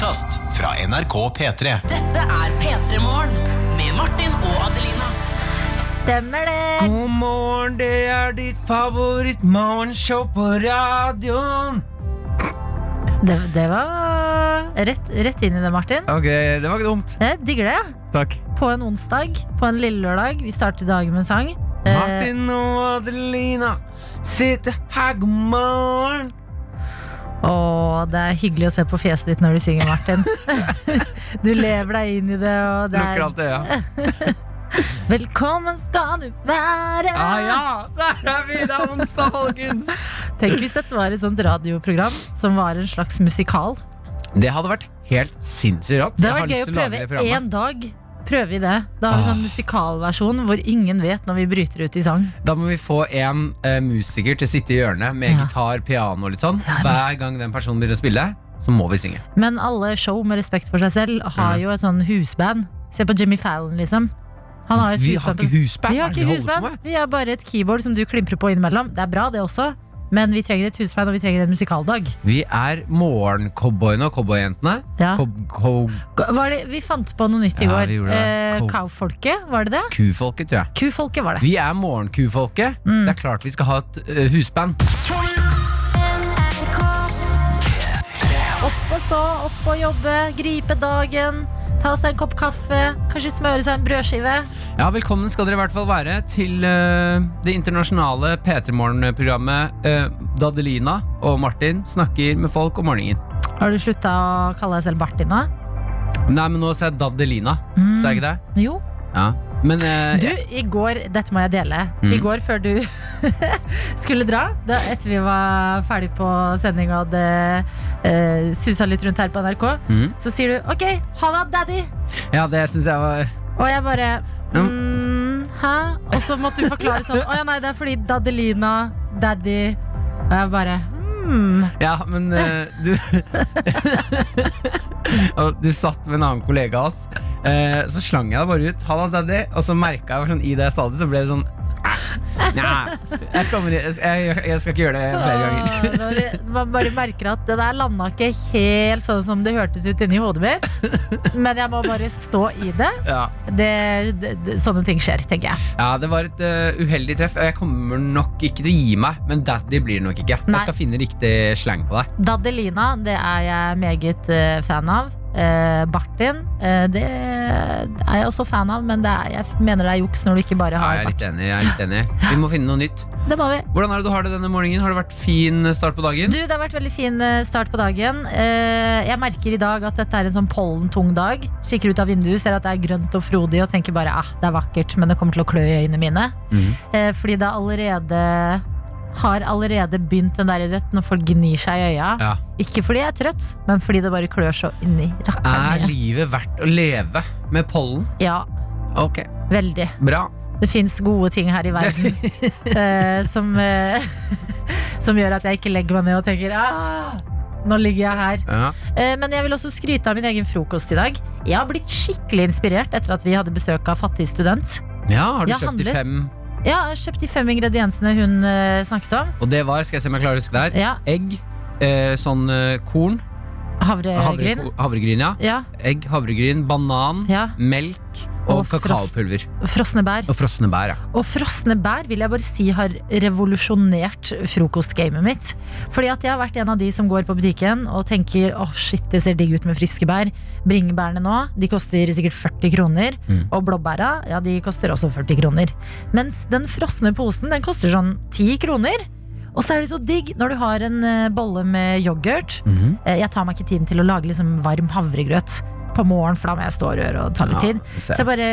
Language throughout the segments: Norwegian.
podkast fra NRK P3. Dette er P3 Morgen med Martin og Adelina. Stemmer det. God morgen, det er ditt favoritt-morgenshow på radioen. det. Det var rett, rett inn i det, Martin. Ok, det var ikke dumt. Jeg digger det. Takk. På en onsdag, på en lille lørdag. Vi starter dagen med en sang. Eh, Martin og Adelina sitter her, god morgen. Og det er hyggelig å se på fjeset ditt når du synger, Martin. du lever deg inn i det, og det Lukker alt alt øya. Velkommen skal du være. Ah, ja, der er vi! Det er onsdag, folkens. Tenk hvis dette var et sånt radioprogram som var en slags musikal. Det hadde vært helt sinnssykt rått. Det hadde vært gøy å prøve det én dag. Prøver vi det. Da har vi sånn Ah. musikalversjon hvor ingen vet når vi bryter ut i sang. Da må vi få en eh, musiker til å sitte i hjørnet med Ja. gitar, piano og litt sånn. Ja, men- Hver gang den personen begynner å spille, så må vi synge. Men alle show med respekt for seg selv har jo et sånn husband. Se på Jimmy Fallon, liksom. Han har et Vi har husband. ikke på- husband. Vi har hva er det ikke vi holder på husband. med? Vi har bare et keyboard som du klimprer på innimellom. Det er bra, det også. Men vi trenger et husband, og vi trenger en musikaldag. Vi er morgencowboyene og cowboyjentene. Ja. Det, vi fant på noe nytt i Ja, går. vi. Eh, Cowfolket, var det det? Kufolket, tror jeg. Kufolket var det. Vi er morgenkufolket. Mm. Det er klart vi skal ha et uh, husband. Opp og stå, opp og jobbe, gripe dagen. Ta seg en kopp kaffe, kanskje smøre seg en brødskive. Ja, Velkommen skal dere i hvert fall være til uh, det internasjonale P3 Morgen-programmet uh, Dadelina og Martin snakker med folk om morgenen. Har du slutta å kalle deg selv Bartin nå? Nei, men nå sier jeg Dadelina, Mm. sa jeg ikke det? Jo. Ja. Men uh, Du, i går, dette må jeg dele. Mm. I går før du skulle dra, da, etter vi var ferdig på sending og hadde uh, susa litt rundt her på NRK, mm. så sier du OK, ha det, daddy. Ja, det syns jeg var Og jeg bare mm, Hæ? Og så måtte du forklare sånn Å ja, nei, det er fordi Dadelina, daddy Og jeg bare hmm. Ja, men uh, du du satt med en annen kollega av oss. Eh, så slang jeg det bare ut. Halla, daddy. Og så merka jeg sånn, i det jeg sa det, så ble det sånn Nei, jeg, kommer, jeg, jeg, skal ikke gjøre det flere ganger. Åh, Man bare merker at det der landa ikke helt sånn som det hørtes ut inni hodet mitt. Men jeg må bare stå i det. Ja. det, det, sånne ting skjer, tenker jeg. Ja, det var et uh, uheldig treff. og Jeg kommer nok ikke til å gi meg, men daddy blir det nok ikke. Nei. Jeg skal finne riktig slang på deg. Dadelina, det er jeg meget uh, fan av. Eh, Bartin, eh, det er jeg også fan av, men det er, jeg mener det er juks når du ikke bare Ja, har jeg er litt enig. jeg er litt enig Vi må finne noe nytt. Det må vi. Hvordan er det du har det denne morgenen? Har det vært fin start på dagen? Du, Det har vært veldig fin eh, start på dagen. Eh, Jeg merker i dag at dette er en sånn pollentung dag. Kikker ut av vinduet, ser at det er grønt og frodig og tenker bare ah, det er vakkert, men det kommer til å klø i øynene mine. Mm. Fordi det er allerede har allerede begynt den der, vet, når folk gnir seg i øya. Ja. Ikke fordi jeg er trøtt, men fordi det bare klør så inni Er rakkeren. Er livet verdt å leve med pollen? Ja, Ok, veldig. bra. Det fins gode ting her i verden uh, som, uh, som gjør at jeg ikke legger meg ned og tenker ah, nå ligger jeg her. Ja. Eh, Men jeg vil også skryte av min egen frokost i dag. Jeg har blitt skikkelig inspirert etter at vi hadde besøk av Fattig student. ja, har du Jeg kjøpt de fem? Ja, kjøpt de fem ingrediensene hun eh, snakket om. Og det var, skal jeg se om jeg klarer å huske det her, Ja, egg, eh, sånn eh, korn, Havregryn. havregryn, havregryn, ja. Ja, Egg, havregryn, banan, ja. melk og, Og kakaopulver. Frosne bær. Og frosne bær, ja. Og frosne bær vil jeg bare si har revolusjonert frokostgamet mitt. Fordi at jeg har vært en av de som går på butikken og tenker åh shit, det ser digg ut med friske bær. Bringebærene nå, de koster sikkert 40 kroner. Mm. Og blåbæra, ja, de koster også 40 kroner. Mens den frosne posen, den koster sånn 10 kroner. Og så er det så digg når du har en eh, bolle med yoghurt. Mm -hmm. Jeg tar meg ikke tiden til å lage liksom varm havregrøt på morgen, for da må jeg stå og røre og ta litt tid. Ja. Så jeg bare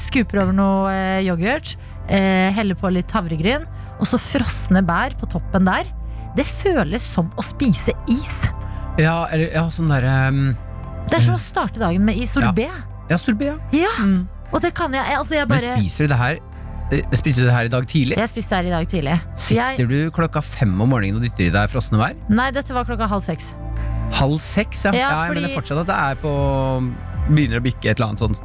skuper over noe eh, yoghurt, eh, heller på litt havregryn, og så frosne bær på toppen der. Det føles som å spise is. Ja, eller ja, sånn derre um, Det er som å starte dagen med is sorbet. Ja, sorbet, ja. Ja. Mm. Og det kan jeg, altså jeg Men spiser du det her Spiste Spiser du det her i dag tidlig? Jeg spiste det her i dag tidlig. Sitter Jeg, du klokka fem om morgenen og dytter i deg frosne bær? nei, dette var klokka halv seks. Halv seks, ja. Ja, fordi- mener fortsatt at det er på Begynner å bikke et eller annet sånn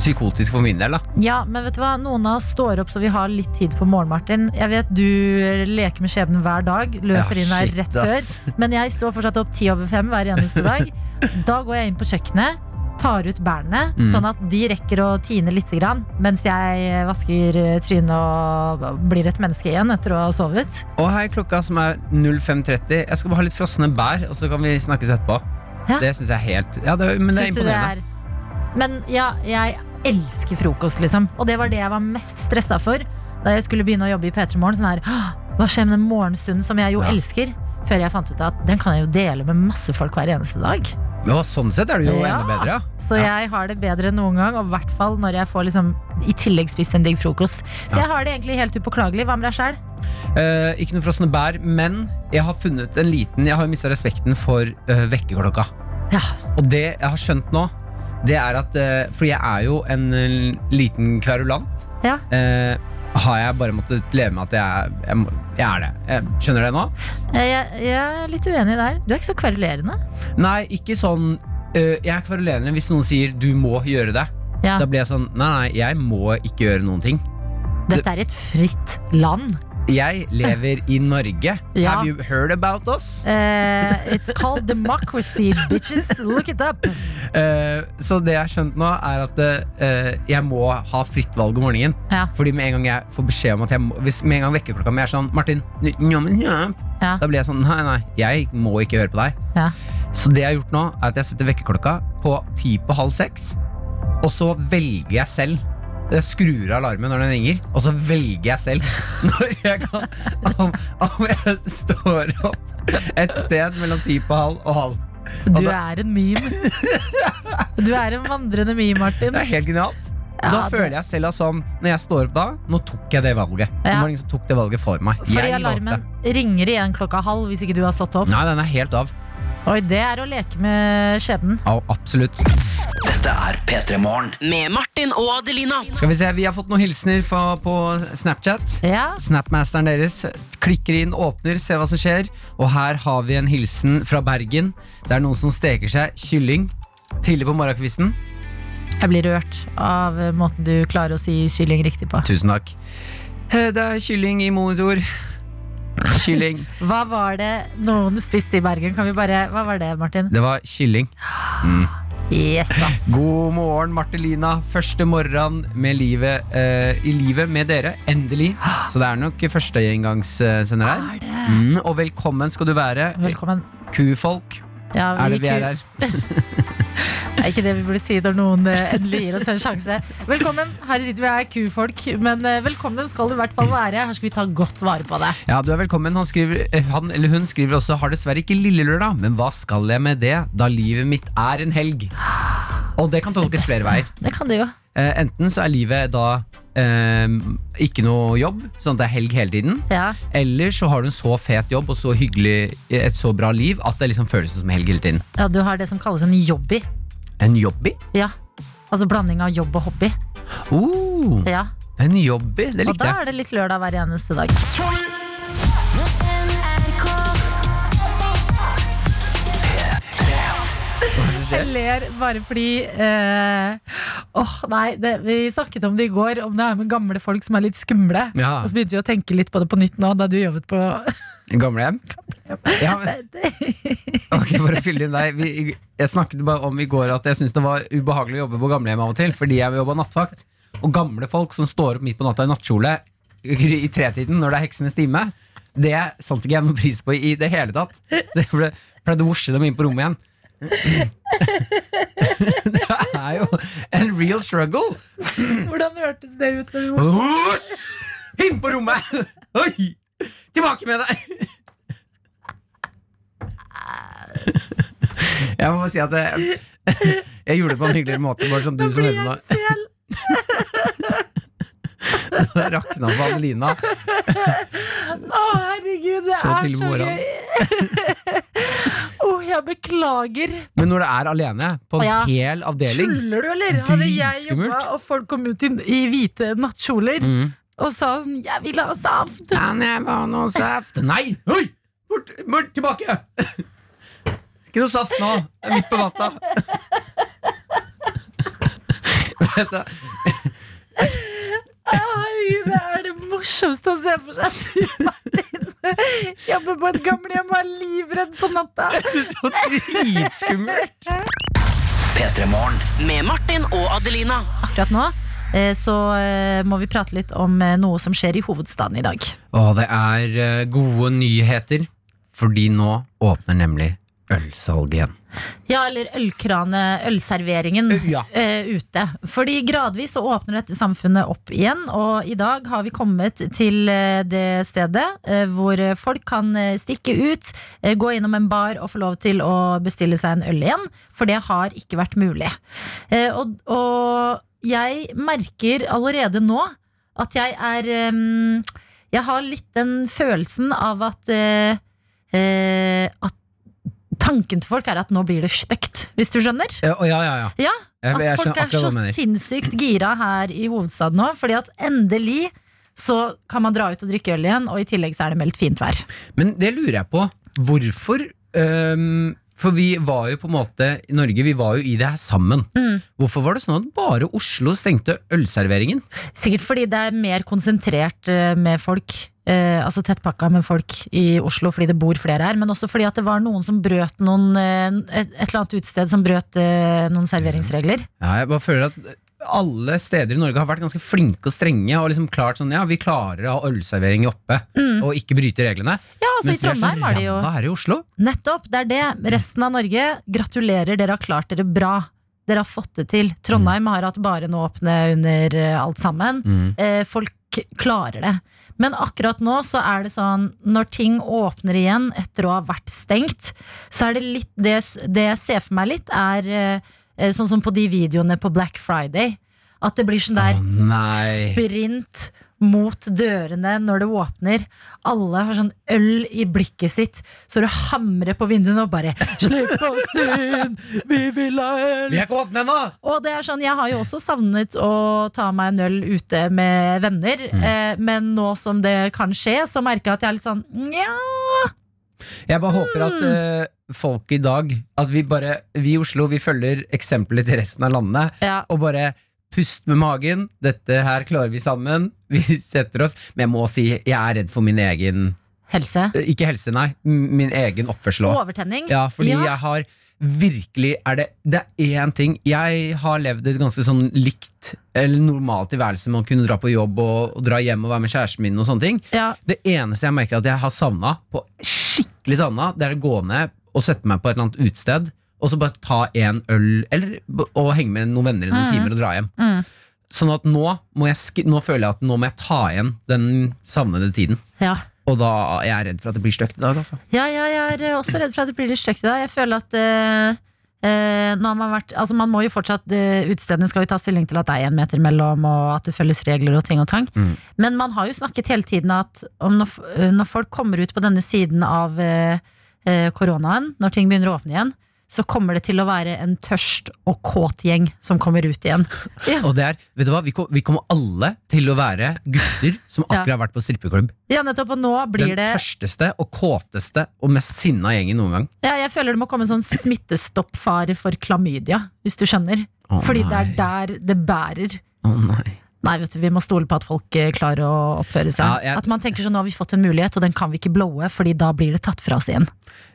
psykotisk for min del. da Ja, men vet du hva? Noen av oss står opp så vi har litt tid på morgen, Martin. Jeg vet du leker med skjebnen hver dag, løper Ja, inn der rett ass. før. Men jeg står fortsatt opp ti over fem hver eneste dag. Da går jeg inn på kjøkkenet, tar ut bærene, Mm. sånn at de rekker å tine litt, grann, mens jeg vasker trynet og blir et menneske igjen etter å ha sovet. Og her er klokka som er 05.30. Jeg skal bare ha litt frosne bær, og så kan vi snakkes etterpå. Ja. Det syns jeg er helt Ja, det, men det er imponerende. Det er Men ja, jeg elsker frokost, liksom. Og det var det jeg var mest stressa for da jeg skulle begynne å jobbe i P3 Morgen. Sånn her, hva skjer med den morgenstunden som jeg jo Ja. elsker? Før jeg fant ut at den kan jeg jo dele med masse folk hver eneste dag. Ja, sånn sett er det jo Ja. enda bedre, ja. Så jeg har det bedre enn noen gang, og i hvert fall når jeg får liksom i tillegg spist en digg frokost. Så Ja. jeg har det egentlig helt upåklagelig. Hva med deg sjæl? Eh, ikke noe frosne bær, men jeg har funnet en liten Jeg har mista respekten for uh, vekkerklokka. Ja. Og det jeg har skjønt nå, det er at uh, For jeg er jo en uh, liten kverulant. Ja. Eh, har jeg bare måttet leve med at jeg, jeg, jeg er det. Jeg, skjønner du det nå? Jeg, jeg er litt uenig der. Du er ikke så kverulerende. Nei, ikke sånn eh, Jeg er kverulerende hvis noen sier 'du må gjøre det'. Ja. Da blir jeg sånn Nei, nei, jeg må ikke gjøre noen ting. Dette er et fritt land. Jeg lever i Norge. Ja. Have you heard about us? Uh, it's called democracy, bitches. Look it up. Uh, så det jeg har skjønt nå, er at uh, jeg må ha fritt valg om morgenen. Ja. Fordi med en gang jeg får beskjed om at jeg må Hvis med en gang vekkerklokka mi er sånn Martin, n- njå, men njå», Ja. da blir jeg sånn Nei, nei, jeg må ikke høre på deg. Ja. Så det jeg har gjort nå, er at jeg setter vekkerklokka på ti på halv seks. Og så velger jeg selv. Jeg skrur av alarmen når den ringer, og så velger jeg selv når jeg kan om, om jeg står opp et sted mellom ti på halv og halv. Du er en meme. Du er en vandrende meme, Martin. Det er helt genialt. Ja, da det- føler jeg selv at sånn Når jeg står opp da, nå tok jeg det valget. Det Ja. var ingen som tok det valget for meg. Fordi jeg alarmen ringer igjen klokka halv hvis ikke du har stått opp. Nei, den er helt av. Oi, det er å leke med skjebnen. Ja, absolutt. Dette er P3 Morgen. Med Martin og Adelina. Skal vi se, Vi har fått noen hilsener fra, på Snapchat. Ja, Snapmasteren deres klikker inn, åpner, ser hva som skjer. Og her har vi en hilsen fra Bergen. Det er noen som steker seg kylling tidlig på morgenkvisten. jeg blir rørt av måten du klarer å si kylling riktig på. Tusen takk. Eh, Det er kylling i monitor. Kylling. Hva var det noen spiste i Bergen? Kan vi bare, Hva var det, Martin? Det var kylling. Yes, ass. God morgen, Martelina. Første morgen med livet, uh, i livet med dere. Endelig. Så det er nok førstegjengangssender her. Er? Mm, og velkommen skal du være, Velkommen. kufolk. Ja, Er det vi er her? Det er ikke det vi burde si når noen eh, endelig gir oss en sjanse. Velkommen. Her sitter vi og er kufolk, men eh, velkommen skal du i hvert fall være. Her skal vi ta godt vare på deg. Ja, du er velkommen. Han, skriver, eh, han eller hun skriver også Har dessverre ikke lillelørdag, men hva skal jeg med det, da livet mitt er en helg? Og det kan tolkes flere veier. Det kan det jo. Enten så er livet da eh, ikke noe jobb, sånn at det er helg hele tiden. Ja. Eller så har du en så fet jobb og så hyggelig, et så bra liv at det liksom føles som helg hele tiden. ja, du har det som kalles en jobby. En jobby? Ja. Altså blanding av jobb og hobby. Uh, Ja. en jobby, det Og da er det litt lørdag hver eneste dag. Jeg ler bare fordi eh, Åh, nei, det, Vi snakket om det i går, om det er med gamle folk som er litt skumle. Ja, Og så begynte vi å tenke litt på det på nytt nå, da du jobbet på Gamlehjem. Ja, men, ok, for å fylle inn deg vi, Jeg snakket bare om i går at jeg syntes det var ubehagelig å jobbe på gamlehjem av og til, fordi jeg jobba nattvakt. Og gamle folk som står opp midt på natta i nattkjole i tretiden når det er heksenes time, det satte ikke jeg noen pris på i det hele tatt. Så jeg ble- pleide å morse dem inn på rommet igjen. det er jo en real struggle. Hvordan hørtes det ut? Inn på rommet! Oi! Tilbake med deg! Jeg må bare si at jeg, jeg gjorde det på en hyggeligere måte. Bare sånn du som hører meg. Det rakna på Adelina. Å, herregud, det Så er så gøy. Å, jeg beklager. Men når det er alene på en Ja. hel avdeling Tuller du, eller? Hadde jeg jobba, og folk kom ut i, i hvite nattkjoler mm. og sa sånn 'Jeg vil ha saft'. Kan jeg få noe saft? Nei! Oi! Bort, bort, tilbake! Ikke noe saft nå. Det er midt på natta. Ai, det er det morsomste å se for seg. Jobber på et gamlehjem og er livredd på natta. så dritskummelt! P3 Morgen. Med Martin og Adelina. Akkurat nå eh, så eh, må vi prate litt om eh, noe som skjer i hovedstaden i dag. Og det er gode nyheter, fordi nå åpner nemlig ølsalget igjen. Ja, eller ølkrane, ølserveringen ja. uh, ute. Fordi gradvis så åpner dette samfunnet opp igjen, og i dag har vi kommet til eh, det stedet uh, hvor folk kan eh, stikke ut, uh, gå innom en bar og få lov til å bestille seg en øl igjen, for det har ikke vært mulig. Eh, og, og jeg merker allerede nå at jeg er um, Jeg har litt den følelsen av at eh, eh, At tanken til folk er at nå blir det stygt, hvis du skjønner? Ja, ja, ja, ja. Ja, at folk er så sinnssykt gira her i hovedstaden nå, fordi at endelig så kan man dra ut og drikke øl igjen, og i tillegg så er det meldt fint vær. Men det lurer jeg på. Hvorfor øhm, For vi var jo på en måte i Norge, vi var jo i det her sammen. Mm. Hvorfor var det sånn at bare Oslo stengte ølserveringen? Sikkert fordi det er mer konsentrert eh, med folk, eh, altså tettpakka med folk i Oslo fordi det bor flere her, men også fordi at det var noen som brøt noen eh, et, et eller annet utested som brøt eh, noen serveringsregler. Ja, jeg bare føler at alle steder i Norge har vært ganske flinke og strenge og liksom klart sånn, ja, vi klarer å ha ølservering oppe og ikke bryte reglene. Ja, altså Mens i Trondheim er så Trondheim var det jo ræva her i Oslo. Nettopp, det er det. Resten av Norge, gratulerer, dere har klart dere bra. Dere har fått det til. Trondheim har hatt baren åpne under eh, alt sammen. Mm. Eh, folk klarer det. Men akkurat nå så er det sånn, når ting åpner igjen etter å ha vært stengt, så er det litt Det, det jeg ser for meg litt, er eh, sånn som på de videoene på Black Friday. At det blir sånn der oh, sprint mot dørene når det åpner. Alle har sånn øl i blikket sitt, så du hamrer på vinduene og bare 'Slipp oss inn! Vi vil ha øl!' Vi er ikke åpne ennå! Og det er sånn, Jeg har jo også savnet å ta meg en øl ute med venner, eh, men nå som det kan skje, så merker jeg at jeg er litt sånn Nja Jeg bare håper at eh, folk i dag At vi bare, vi i Oslo, vi følger eksempelet til resten av landet ja, Og bare pust med magen Dette her klarer vi sammen Vi setter oss Men jeg må si, jeg er redd for min egen Helse. eh, Ikke helse, nei Min egen oppførsel òg. Overtenning. Ja, fordi Ja. jeg har virkelig er det, det er én ting Jeg har levd et ganske sånn likt Eller normalt tilværelse Med å kunne dra på jobb og, og dra hjem og være med kjæresten min Og sånne ting Ja, det eneste jeg merker at jeg har savna, på skikkelig savna, det er å gå ned og sette meg på et eller annet utested, og så bare ta en øl, eller og henge med noen venner i noen Mm. timer og dra hjem. Mm. Sånn at nå, må jeg nå føler jeg at nå må jeg ta igjen den savnede tiden. ja. Og da er jeg redd for at det blir stygt i dag, altså. Ja, ja, jeg er også redd for at det blir litt stygt i dag. Jeg føler at uh, eh, har man, vært, altså man må jo fortsatt uh, Utestedene skal jo ta stilling til at det er én meter mellom, og at det følges regler og ting og tang. Mm. Men man har jo snakket hele tiden at om når, eh, når folk kommer ut på denne siden av eh, eh, koronaen, når ting begynner å åpne igjen, så kommer det til å være en tørst og kåt gjeng som kommer ut igjen. Ja, Og det er, vet du hva, vi, kom, vi kommer alle til å være gutter som Ja. akkurat har vært på strippeklubb. ja nettopp. Og nå blir Den det tørsteste og kåteste og mest sinna gjengen noen gang. Ja, jeg føler det må komme en sånn smittestoppfare for klamydia, hvis du skjønner. Å, Fordi det er der det bærer. Å nei. Nei, vet du, vi må stole på at folk eh, klarer å oppføre seg. Ja, jeg- At man tenker sånn, nå har vi fått en mulighet, og den kan vi ikke blowe, Fordi da blir det tatt fra oss igjen.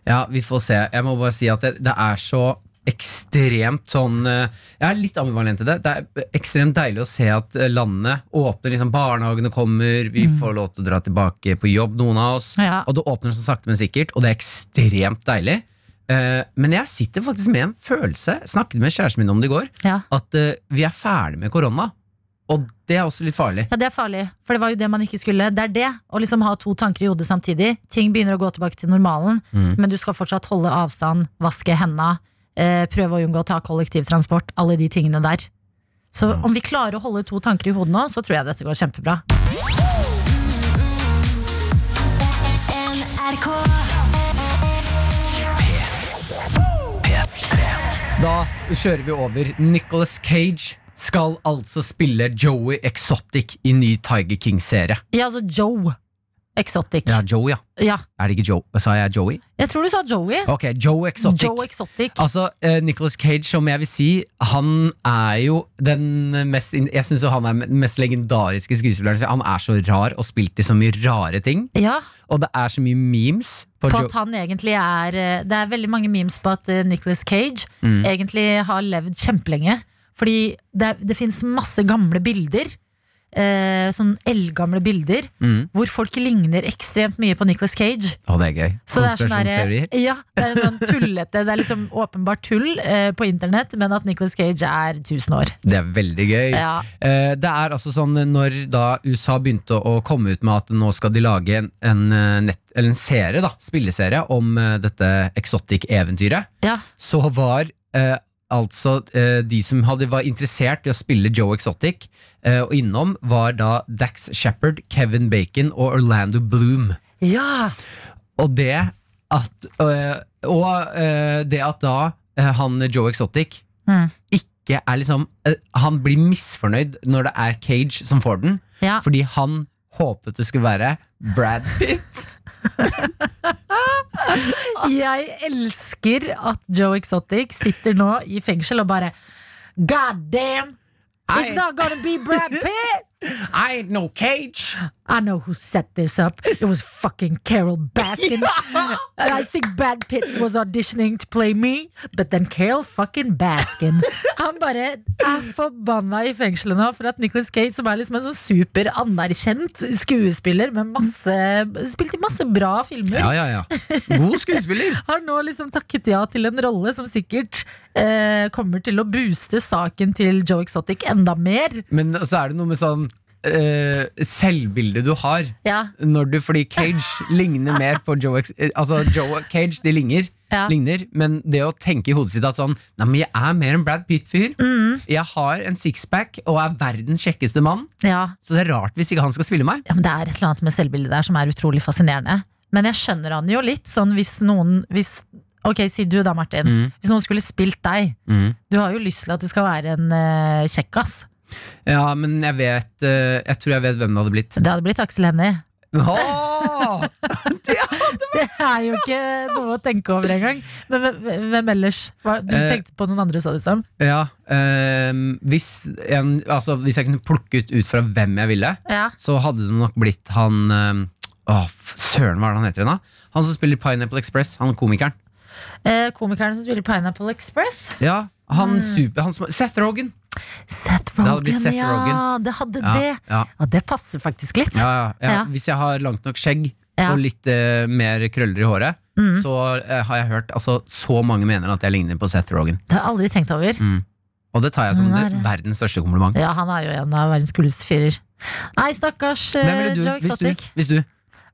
Ja, vi får se. Jeg må bare si at det, det er så ekstremt sånn eh, Jeg er litt ambivalent til det. Det er ekstremt deilig å se at landene landet åpner, liksom barnehagene kommer, vi får lov til å dra tilbake på jobb, noen av oss. Ja. Og det åpner så sakte, men sikkert, og det er ekstremt deilig. Eh, men jeg sitter faktisk med en følelse, snakket med kjæresten min om det i går, Ja. at eh, vi er ferdig med korona. Og det er også litt farlig. ja, det er farlig, for det var jo det man ikke skulle. Det er det, å liksom ha to tanker i hodet samtidig. Ting begynner å gå tilbake til normalen, Mm. men du skal fortsatt holde avstand, vaske henda, eh, prøve å unngå å ta kollektivtransport, alle de tingene der. Så om vi klarer å holde to tanker i hodet nå, så tror jeg dette går kjempebra. Da kjører vi over. Nicholas Cage skal altså spille Joey Exotic i ny Tiger King-serie. Ja, altså Joe. Exotic. Ja, Joe, ja. Ja. Er det ikke Joe? Sa jeg Joey? Jeg tror du sa Joey. Ok, Joe Exotic. Joe Exotic. Altså, uh, Nicholas Cage, som jeg vil si, han er jo den mest Jeg synes jo han er den mest legendariske skuespilleren. Han er så rar og spilt i så mye rare ting. Ja, Og det er så mye memes på, på at han egentlig er eh, Det er veldig mange memes på at Nicholas Nicolas Cage Mm. egentlig har levd kjempelenge. Fordi det, det fins masse gamle bilder. Eh, sånn eldgamle bilder Mm. hvor folk ligner ekstremt mye på Nicolas Cage. Å, det er gøy. Så det er sånn ja, det er sånn tullete. Det er liksom åpenbart tull eh, på internett, men at Nicolas Cage er 1000 år. Det er veldig gøy. Ja. Eh, det er altså sånn når da USA begynte å komme ut med at nå skal de lage en, en, eh, nett, eller en serie, da, spilleserie om eh, dette Exotic-eventyret, Ja. så var eh, altså eh, de som hadde, var interessert i å spille Joe Exotic, eh, og innom var da Dax Shepherd, Kevin Bacon og Orlando Bloom. ja. Og det at, øh, og det at da han Joe Exotic Mm. ikke er liksom Han blir misfornøyd når det er Cage som får den, ja. fordi han håpet det skulle være Brad Pitt. Jeg elsker at Joe Exotic sitter nå i fengsel og bare God damn! It's not gonna be Brad Pitt! I ain't no Cage! I know who set this up. It was fucking Carol Baskin. And I think Brad Pitt was auditioning to play me, but then Carol fucking Baskin. Han bare er forbanna i fengselet nå for at Nicholas Cage, som er liksom en sånn super anerkjent skuespiller med masse Spilt i masse bra filmer, Ja, ja, ja. God skuespiller. har nå liksom takket ja til en rolle som sikkert eh, kommer til å booste saken til Joe Exotic enda mer. Men så er det noe med sånn øh, selvbildet du har. Ja, Når du, fordi Cage ligner mer på Joe eh, Altså Joe Cage de ligner, Ja. ligner Men det å tenke i hodet sitt at sånn Nei, men jeg er mer en Brad Pitt-fyr Mm. Jeg har en sixpack Og er verdens kjekkeste mann ja. Så det er rart hvis ikke han skal spille meg Ja, men Det er et eller annet med selvbildet der som er utrolig fascinerende. Men jeg skjønner han jo litt. Sånn hvis noen hvis, Ok, si du da, Martin. Mm. Hvis noen skulle spilt deg. Du har jo lyst til at det skal være en uh, kjekkas. Ja, men jeg vet eh, Jeg tror jeg vet hvem det hadde blitt Det hadde blitt Aksel Hennie. Oh, Det er jo ikke noe å tenke over engang. Men hvem- ellers? Du Eh, tenkte på noen andre, sa du som? Ja, ehm, hvis, en, altså, hvis jeg kunne plukket ut fra hvem jeg ville Ja. Så hadde det nok blitt han ehm, oh, søren, hva er det han heter igjen? Han som spiller Pineapple Express, han komikeren Eh, komikeren som spiller Pineapple Express. Ja, han super han Seth Rogen Seth blitt Seth ja. Rogan. Det hadde ja, det. ja, Ja, det passer faktisk litt. ja, ja, ja. Ja. Hvis jeg har langt nok skjegg. Og litt uh, mer krøller i håret Mm. Så uh, har jeg hørt altså, Så mange mener at jeg ligner på Seth Rogen Det har jeg aldri tenkt over. Og det tar jeg som Mm, er verdens største kompliment Ja, han er jo en av verdens kuleste fyrer. Nei, stakkars du, Joe hvis du, hvis du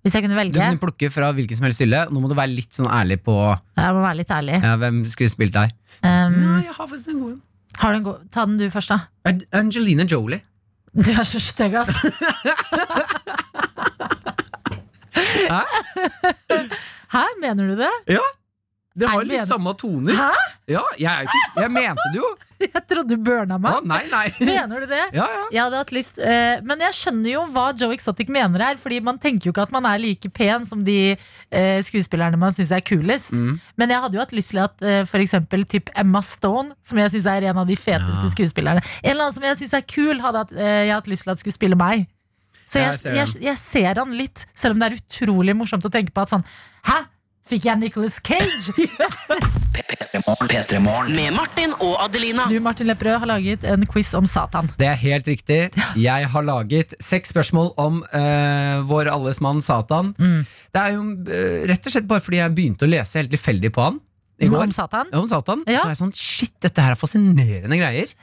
Hvis jeg kunne velge. Du kunne plukke fra hvilken som helst hylle Nå må du være litt sånn ærlig på Jeg må være litt ærlig. ja, Hvem skulle spilt deg Um, jeg har faktisk en god en har du en god Ta den du først, da. Angelina Jolie Du er så stygg, ass. Hæ, mener du det? Ja, det Nei, har litt mener... samme toner Hæ? Ja, jeg, ikke, jeg mente det jo Jeg trodde du burna meg. meg. nei, nei Mener du det? Ja, ja Jeg hadde hatt lyst eh, Men jeg skjønner jo hva Joe Exotic mener her. Fordi man tenker jo ikke at man er like pen som de eh, skuespillerne man syns er kulest. Mm. Men jeg hadde jo hatt lyst til at eh, eksempel typ Emma Stone, som jeg syns er en av de feteste Ja. skuespillerne En eller annen som jeg syns er kul, hadde hatt, eh, jeg hatt lyst til at skulle spille meg. Så jeg, jeg ser jeg, den. jeg ser han litt, selv om det er utrolig morsomt å tenke på at sånn Hæ? Fikk jeg Nicolas Cage? P3morgen. Med Martin og Adelina. Du, Martin Lepperød, har laget en quiz om Satan. Det er helt riktig Jeg har laget seks spørsmål om uh, vår alles mann Satan Mm. Det er jo uh, rett og slett bare fordi jeg begynte å lese helt tilfeldig på han I går Om Satan? Ja, om Satan. Ja. Så er jeg sånn, shit, dette her er fascinerende greier.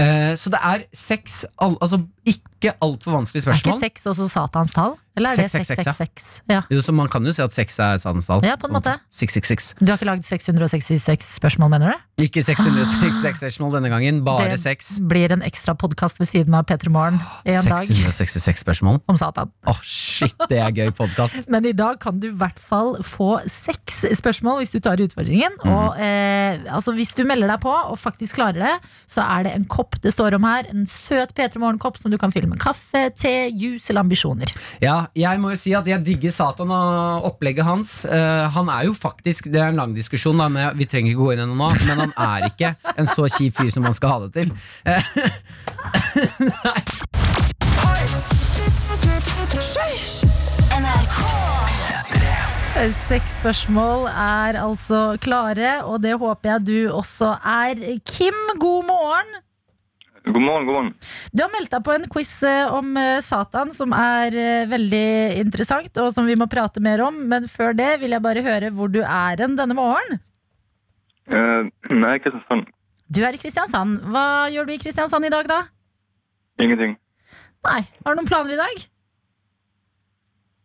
Eh, så det er seks, al altså ikke altfor spørsmål. Er ikke sex også Satans tall? Eller er det Seks, seks, seks, 666? Ja. Jo, så man kan jo si at seks er Satans tall. Ja, på en måte. 666. Du har ikke lagd 666 spørsmål, mener du? Ikke 666 spørsmål denne gangen, bare Det seks. blir en ekstra podkast ved siden av P3 Morgen en dag 666 spørsmål. om Satan. Åh, shit, det er gøy podkast. Men i dag kan du i hvert fall få seks spørsmål hvis du tar utfordringen. Mm. Og eh, altså hvis du melder deg på og faktisk klarer det, så er det en kopp det står om her. En søt P3 Morgen-kopp som du du kan fylle med kaffe, te, juice eller ambisjoner. Ja, jeg må jo si at jeg digger Satan og opplegget hans. Uh, han er jo faktisk, Det er en lang diskusjon, da, men vi trenger ikke gå inn i nå. Men han er ikke en så kjip fyr som man skal ha det til. Nei. Seks spørsmål er altså klare, og det håper jeg du også er. Kim, god morgen. God morgen, god morgen. Du har meldt deg på en quiz eh, om eh, Satan som er eh, veldig interessant, og som vi må prate mer om. Men før det vil jeg bare høre hvor du er hen denne morgenen. Uh, nei, Kristiansand. Du er i Kristiansand. Hva gjør du i Kristiansand i dag, da? Ingenting. Nei. Har du noen planer i dag?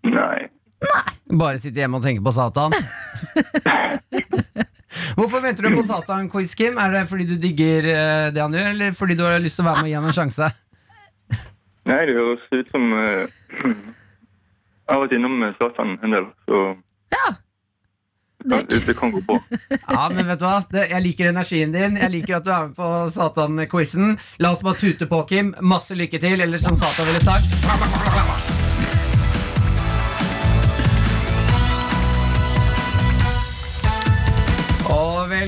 Nei. Nei. bare sitte hjemme og tenke på Satan. Hvorfor venter du på Satan-quiz, Kim? Er det fordi du digger eh, det han gjør, eller fordi du har lyst til å være med og gi ham en sjanse? Nei, det høres ut som uh, Jeg har vært innom eh, Satan en del, så Ja. ja, det, det kan gå på. Ja, men vet du hva? Det, jeg liker energien din. Jeg liker at du er med på Satan-quizen. La oss bare tute på, Kim. Masse lykke til, eller som Satan ville sagt.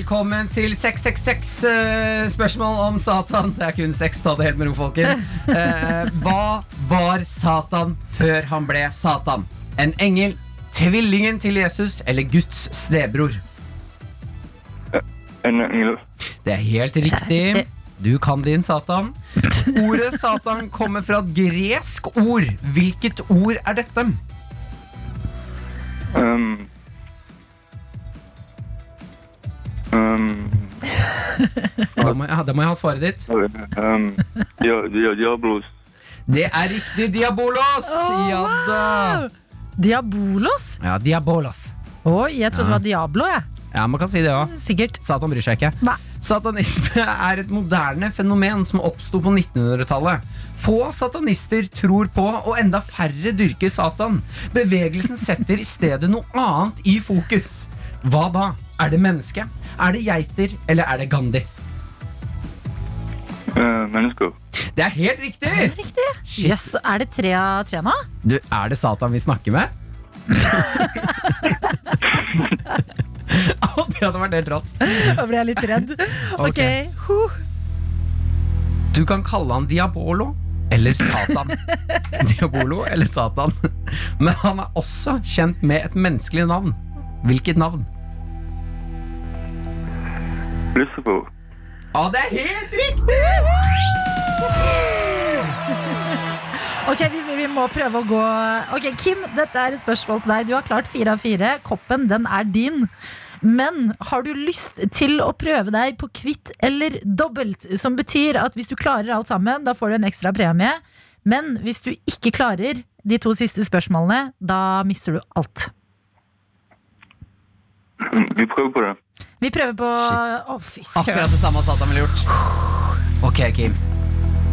Velkommen til 666 eh, spørsmål om Satan. Det er kun seks, ta det helt med ro, folken. Eh, hva var Satan før han ble Satan? En engel, tvillingen til Jesus eller Guds stebror? En engel. Det er helt riktig. riktig. Du kan din Satan. Ordet Satan kommer fra et gresk ord. Hvilket ord er dette? Um, um, Da må, jeg, da må jeg ha svaret ditt. um, dia, dia, diabolos. Det er riktig. Diabolos! Ja da. Diabolos? Ja, Diabolos. Oi, jeg trodde Ja. det var Diablo, jeg. Ja, man kan si det òg. Sikkert. Satan bryr seg ikke. Hva? Satanisme er et moderne fenomen som oppsto på 1900-tallet. Få satanister tror på, og enda færre dyrker Satan. Bevegelsen setter i stedet noe annet i fokus. Hva da? Er det menneske? Er det geiter? Eller er det Gandhi? Uh, mennesker. Det er helt riktig! Riktig. Yes, er det tre av tre nå? Du, Er det Satan vi snakker med? Det hadde vært helt rått. Da ble jeg litt redd. Ok, okay. Du kan kalle han Diabolo eller Satan. Diabolo eller Satan. Men han er også kjent med et menneskelig navn. Hvilket navn? Lucifer. Ja, det er helt riktig! Ok, vi, vi må prøve å gå Ok, Kim, dette er et spørsmål til deg. Du har klart fire av fire. Koppen, den er din. Men har du lyst til å prøve deg på kvitt eller dobbelt? Som betyr at hvis du klarer alt sammen, da får du en ekstra premie. Men hvis du ikke klarer de to siste spørsmålene, da mister du alt. Vi prøver på det. Vi prøver på. Å, fy søren. Akkurat det samme Satan ville gjort. Ok, Kim.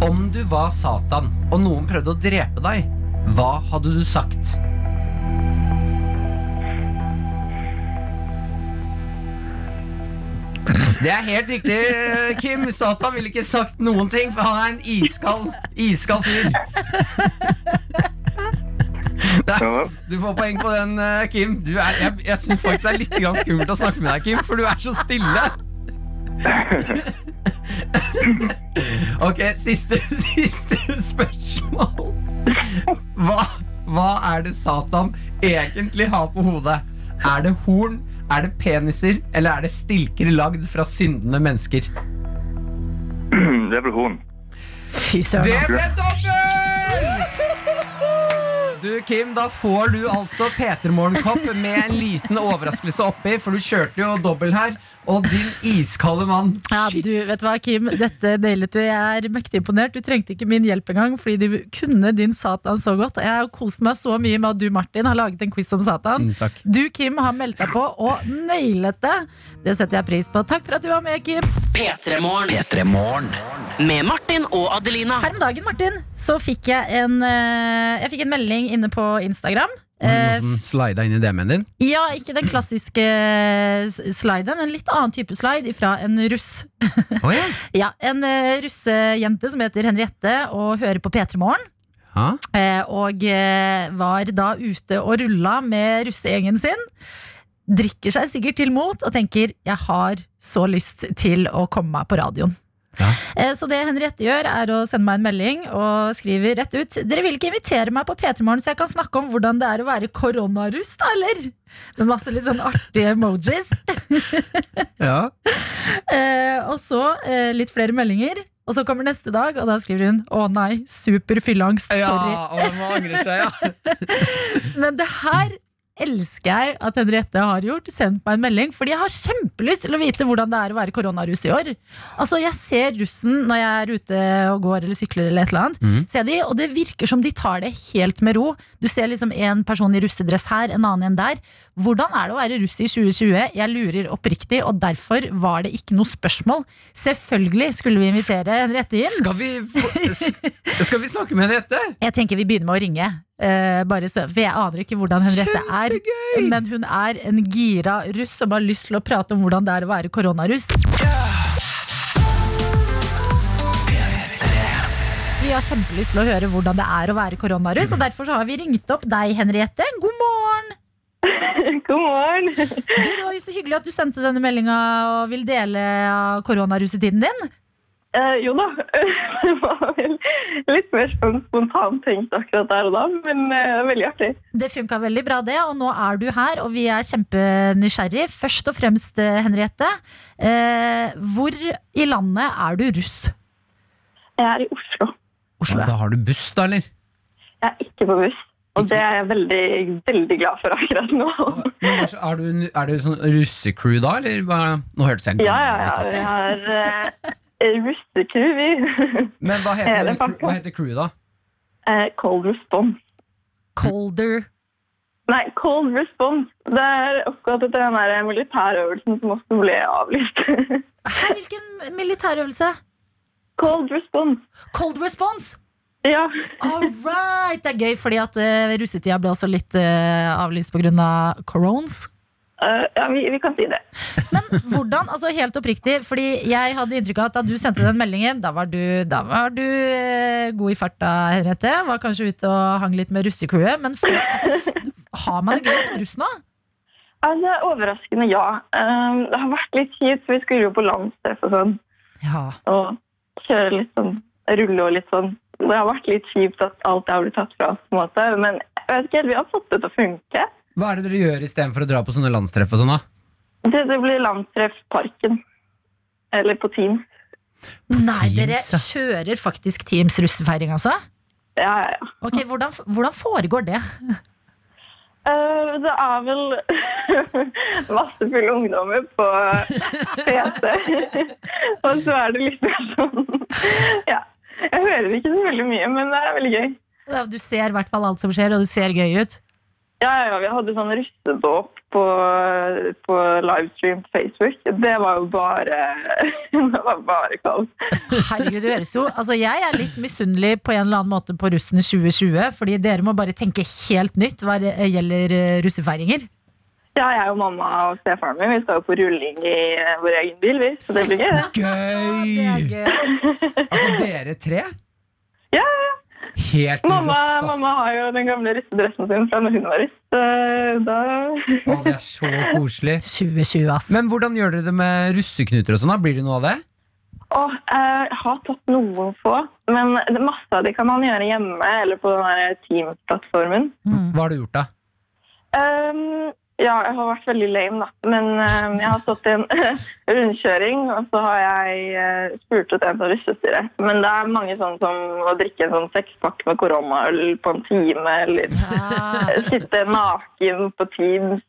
Om du var Satan, og noen prøvde å drepe deg, hva hadde du sagt? Det er helt riktig, Kim. Satan ville ikke sagt noen ting, for han er en iskald, iskald fyr. Vel. du får poeng på den, eh, Kim. Du er, jeg jeg syns faktisk det er litt grann skummelt å snakke med deg, Kim, for du er så stille. Ok, siste, siste spørsmål. Hva, hva er det Satan egentlig har på hodet? Er det horn, er det peniser, eller er det stilker lagd fra syndende mennesker? Det er vel horn. Fy søren. Det ble dobbelt! Du, Kim, da får du altså P3 Morgenkopp med en liten overraskelse oppi, for du kjørte jo dobbel her. Og din iskalde mann. Ja, du, vet du hva, Kim? Dette nailet du. Jeg er mektig imponert. Du trengte ikke min hjelp engang, fordi du kunne din Satan så godt. Jeg har kost meg så mye med at du, Martin, har laget en quiz om Satan. Mm, takk. Du, Kim, har meldt deg på og nailet det. Det setter jeg pris på. Takk for at du var med, Kim. P3 Morgen. Med Martin og Adelina. Her om dagen, Martin, så fikk jeg en, eh, jeg fikk en melding inne på Instagram. Var det Eh, noen som slida inn i DM-en din? Ja, ikke den klassiske s- sliden, en litt annen type slide fra en russ. Oh, ja. Ja, En eh, russejente som heter Henriette og hører på P3 Morgen. ja. Eh, og eh, var da ute og rulla med russegjengen sin. Drikker seg sikkert til mot og tenker 'jeg har så lyst til å komme meg på radioen'. Ja. Eh, Så det Henriette gjør, er å sende meg en melding og skriver rett ut 'Dere vil ikke invitere meg på P3 Morgen, så jeg kan snakke om hvordan det er å være koronaruss, da, eller?' Med masse litt sånn artige emojis. ja. Eh, og så eh, litt flere meldinger. Og så kommer neste dag, og da skriver hun 'Å nei, super fylleangst'. Sorry. Ja, og man angrer seg, ja. Men det her elsker jeg at Henriette har gjort. Sendt meg en melding, fordi jeg har kjempelyst til å vite hvordan det er å være koronaruss i år. Altså, Jeg ser russen når jeg er ute og går eller sykler, eller et eller annet. Mm. Ser de, og det virker som de tar det helt med ro. Du ser liksom en person i russedress her, en annen en der. Hvordan er det å være russ i 2020? Jeg lurer oppriktig, og derfor var det ikke noe spørsmål. Selvfølgelig skulle vi invitere Henriette inn. Skal vi, skal vi snakke med Henriette? Jeg tenker vi begynner med å ringe. Eh, bare så, for jeg aner ikke hvordan Henriette er. Men hun er en gira russ som har lyst til å prate om hvordan det er å være koronaruss. Vi har kjempelyst til å høre hvordan det er å være koronaruss, og derfor så har vi ringt opp deg, Henriette. God morgen! God morgen. Du, det var jo så hyggelig at du sendte denne meldinga og vil dele av koronarussetiden din. Eh, jo da, det var litt mer sånn spontant tenkt akkurat der og da, men uh, veldig artig. Det funka veldig bra, det, og nå er du her, og vi er kjempenysgjerrig. Først og fremst, eh, Henriette. uh, hvor i landet er du russ? Jeg er i Oslo. Oslo. Da har du buss, da, eller? Jeg er ikke på buss, og det er jeg veldig, veldig glad for akkurat nå. Er du, er du sånn russecrew da, eller? Nå hørtes jeg Ja, ja, ja. Jeg har uh, russekrew, vi. Men hva heter, hva heter crewet, da? Eh, cold response. Colder. Nei, cold response. Det er akkurat etter den der militærøvelsen som også ble avlyst. Hæ, hvilken militærøvelse? cold response. Cold response! Ja. All right! Det er gøy, fordi at uh, russetida ble også litt uh, avlyst pga. corones. Eh, ja, vi, vi kan si det. Men hvordan, altså helt oppriktig, fordi jeg hadde inntrykk av at da du sendte den meldingen, da var du, da var du eh, god i farta, Henriette. Var kanskje ute og hang litt med russecrewet. Men for, altså, har man det gøy som russ nå? Altså, overraskende ja. Um, det har vært litt kjipt, for vi skulle jo på landstreff og sånn. Ja. og kjøre litt sånn, rulle og litt sånn. Det har vært litt kjipt at alt har blitt tatt fra oss, på en måte. men jeg vet ikke, helt, vi har fått det til å funke. Hva er det dere gjør istedenfor å dra på sånne landstreff og sånn, da? Det, det blir landstreffparken Eller på Teams. Nei, dere ja. kjører faktisk Teams russefeiring, altså? Ja, ja, ja. Ok, hvordan, hvordan foregår det? Uh, det er vel masse fulle ungdommer på PC. og så er det litt mer sånn Ja. Jeg hører ikke så veldig mye, men det er veldig gøy. Ja, Du ser i hvert fall alt som skjer, og det ser gøy ut. Ja, ja, vi hadde sånn russedåp på, på livestream på Facebook. Det var jo bare Det var bare kaos. Herregud, det høres jo Altså, jeg er litt misunnelig på en eller annen måte på russen 2020, fordi dere må bare tenke helt nytt hva det gjelder eh, russefeiringer. Ja, jeg og mamma og stefaren min vi skal jo på rulling i eh, vår egen bil, vi. Så det blir gøy, det. Gøy! Altså, dere tre? Ja, Ja, Helt mamma, rått, ass. mamma har jo den gamle russedressen sin fra når hun var russ. Da Å, det er så koselig. 2020, ass. Men hvordan gjør dere det med russeknuter og sånn? Blir det noe av det? Å, jeg har tatt noen få, men det masse av de kan man gjøre hjemme eller på den Teams-plattformen. Mm. Hva har du gjort, da? Um, ja, jeg har vært veldig lame, da. Men um, jeg har stått i en rundkjøring, og så har jeg uh, spurt ut en fra russestyret. Men det er mange sånne som å drikke en sånn sekspakk med koronaøl på en time, eller ja. sitte naken på Teams.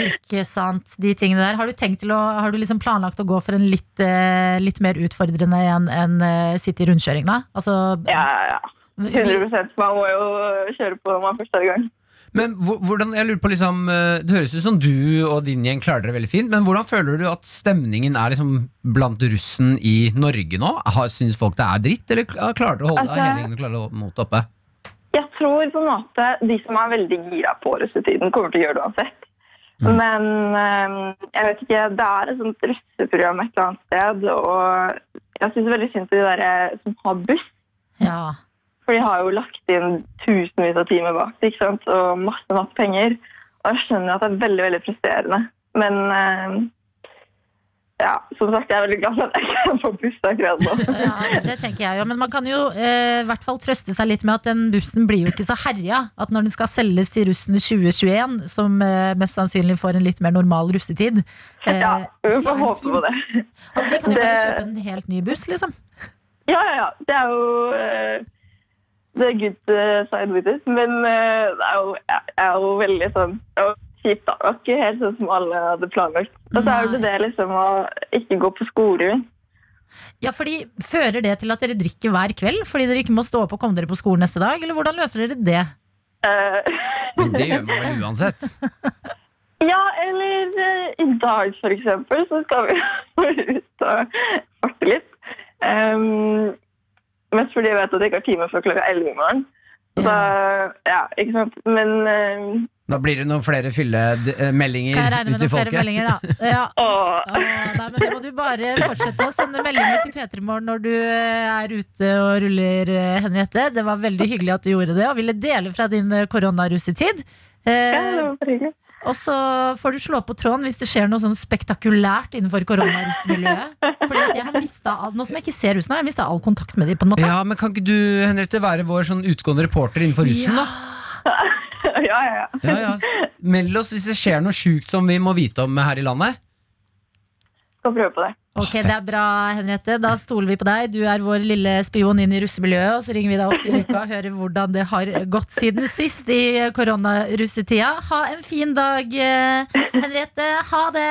ikke sant, de tingene der. Har du tenkt til å Har du liksom planlagt å gå for en litt, eh, litt mer utfordrende enn en, eh, sitte i rundkjøring, da? Altså Ja, ja, ja. 100 Man må jo kjøre på når man først i gang. Men hvordan, jeg lurer på liksom eh, Det høres ut som du og din gjeng klarer dere veldig fint, men hvordan føler du at stemningen er liksom blant russen i Norge nå? Har- Syns folk det er dritt, eller kl- klarer dere å holde Altså- hele gjengen klarer å motet oppe? Jeg tror på en måte de som er veldig gira på russetiden, kommer til å gjøre det uansett. Men eh, jeg vet ikke, det er et sånt russeprogram et eller annet sted, og jeg syns veldig synd på de der eh, som har buss. Ja. For de har jo lagt inn tusenvis av timer bak det, ikke sant? og masse, masse penger. Og jeg skjønner at det er veldig, veldig frustrerende. Men eh, ja, som sagt, jeg er veldig glad for at jeg ikke er på buss akkurat nå. Ja, det tenker jeg jo. Men man kan jo eh, i hvert fall trøste seg litt med at den bussen blir jo ikke så herja. At når den skal selges til russen 2021, som eh, mest sannsynlig får en litt mer normal russetid eh, Ja, vi får håpe på det. Altså, de kan jo bare kjøpe en helt ny buss, liksom. Ja, ja, ja. Det er jo Det er good eh, side with it. Men eh, det er jo, jeg er jo veldig sånn kjipt, da. Det var ikke helt sånn som alle hadde planlagt. Og så er jo det det liksom å ikke gå på skole. Ja, fordi Fører det til at dere drikker hver kveld fordi dere ikke må stå opp og komme dere på skolen neste dag? Eller hvordan løser dere det? Uh, det gjør man vel uansett. ja, eller uh, i dag, for eksempel, så skal vi ut og farte litt. Um, mest fordi jeg vet at jeg ikke har time før klokka 11 i morgen. Så ja, ikke sant. Men uh, Da blir det noen flere fyllemeldinger Kan jeg regne med i noen flere meldinger, da? Ja. åh, Åh, nei, men det må du bare fortsette å sende meldinger til P3 Morgen når du eh, er ute og ruller, eh, Henriette. Det var veldig hyggelig at du gjorde det og ville dele fra din eh, koronarussetid. ja, det Eh, var hyggelig. Og så får du slå på tråden hvis det skjer noe sånn spektakulært innenfor koronarussmiljøet. Fordi at jeg har mistet all, Nå som jeg ikke ser russen, har jeg mista all kontakt med dem. på en måte Ja, men Kan ikke du Henriette, være vår sånn utgående reporter innenfor russen? da? ja, ja, ja. Ja, ja. Meld oss hvis det skjer noe sjukt som vi må vite om her i landet. Skal prøve på det. Ok, Det er bra, Henriette. Da stoler vi på deg. Du er vår lille spion inn i russemiljøet. Og så ringer vi deg opp til uka og hører hvordan det har gått siden sist i koronarussetida. Ha en fin dag, eh, Henriette. Ha det!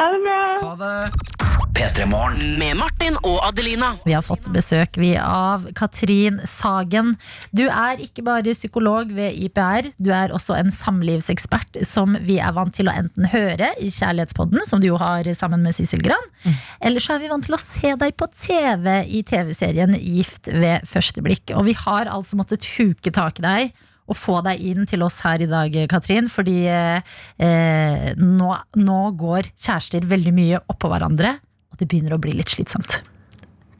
Ha det bra. Ha det. P3 Morgen. Med Martin og Adelina. Vi har fått besøk vi av Katrin Sagen. Du er ikke bare psykolog ved IPR, du er også en samlivsekspert som vi er vant til å enten høre i Kjærlighetspodden, som du jo har sammen med Sissel Gran, eller så er vi vant til å se deg på TV i TV-serien Gift ved første blikk. Og vi har altså måttet huke tak i deg. Og få deg inn til oss her i dag, Katrin. Fordi eh, eh, nå, nå går kjærester veldig mye oppå hverandre, og det begynner å bli litt slitsomt.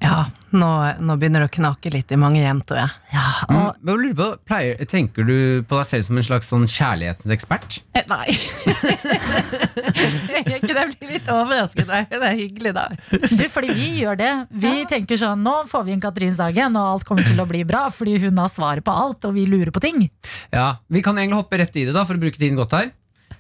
Ja, nå, nå begynner det å knake litt i mange hjem, tror jeg. Ja, Mm, og men jeg lurer på, pleier, tenker du på deg selv som en slags sånn kjærlighetens ekspert? Eh, Nei. jeg ikke det blir litt overrasket. Nei, Det er hyggelig, da. du, fordi vi gjør det. Vi tenker sånn, nå får vi en Katrinsdagen, og alt kommer til å bli bra, fordi hun har svaret på alt, og vi lurer på ting. Ja, Vi kan egentlig hoppe rett i det, da for å bruke tiden godt her.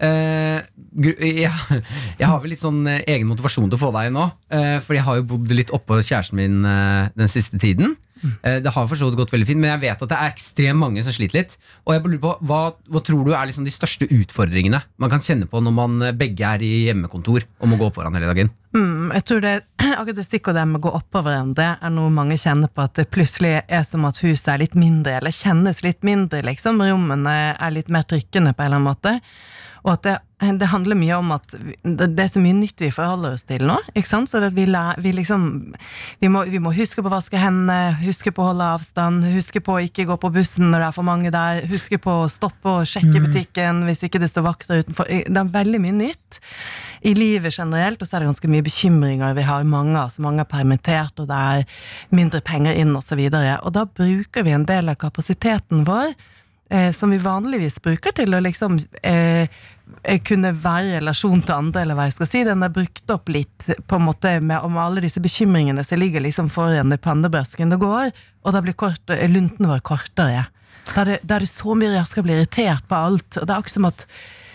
Eh, jeg, har vel litt sånn eh, egen motivasjon til å få deg nå. Eh, for jeg har jo bodd litt oppå kjæresten min den siste tiden. Det har for så vidt gått veldig fint, men jeg vet at det er ekstremt mange som sliter litt. Og jeg lurer på, hva, hva tror du er liksom de største utfordringene man kan kjenne på når man begge er i hjemmekontor og må gå på hverandre hele dagen? Mm, jeg tror det, akkurat det stikkordet med å gå oppå hverandre er noe mange kjenner på at det plutselig er som at huset er litt mindre, eller kjennes litt mindre, liksom. Rommene er litt mer trykkende på en eller annen måte. Og at det, det handler mye om at det, er så mye nytt vi forholder oss til nå. ikke sant? Så at vi, vi liksom vi må, vi må huske på å vaske hendene, huske på å holde avstand, huske på å ikke gå på bussen når det er for mange der, huske på å stoppe og sjekke butikken hvis ikke det står vakter utenfor. Det er veldig mye nytt i livet generelt, og så er det ganske mye bekymringer vi har mange av, så mange er permittert, og det er mindre penger inn, og så. Og da bruker vi en del av kapasiteten vår eh, som vi vanligvis bruker til å liksom eh, kunne være i relasjon til andre, eller hva jeg skal si. Den er brukt opp litt på en måte med, om alle disse bekymringene som ligger liksom foran i pannebrasken det går, og da blir kort, eh, lunten vår kortere. Da er, det, da er det så mye raskere å bli irritert på alt, og det er akkurat som at,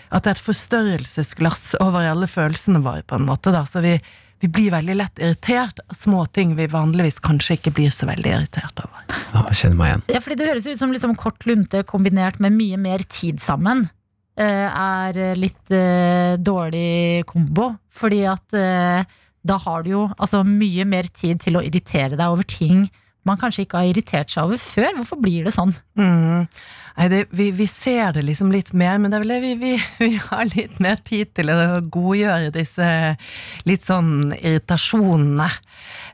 at det er et forstørrelsesglass over alle følelsene våre, på en måte. da, så vi, vi blir veldig lett irritert av små ting vi vanligvis kanskje ikke blir så veldig irritert over. Ja, jeg kjenner meg igjen. Ja, fordi det høres ut som liksom kort lunte kombinert med mye mer tid sammen. Eh, Er litt eh, dårlig kombo. Fordi at eh, da har du jo altså, mye mer tid til å irritere deg over ting man kanskje ikke har irritert seg over før. Hvorfor blir det sånn? Mm. Nei, det, vi, vi ser det liksom litt mer, men det er vel det vi, vi, vi har litt mer tid til å godgjøre disse litt sånn irritasjonene.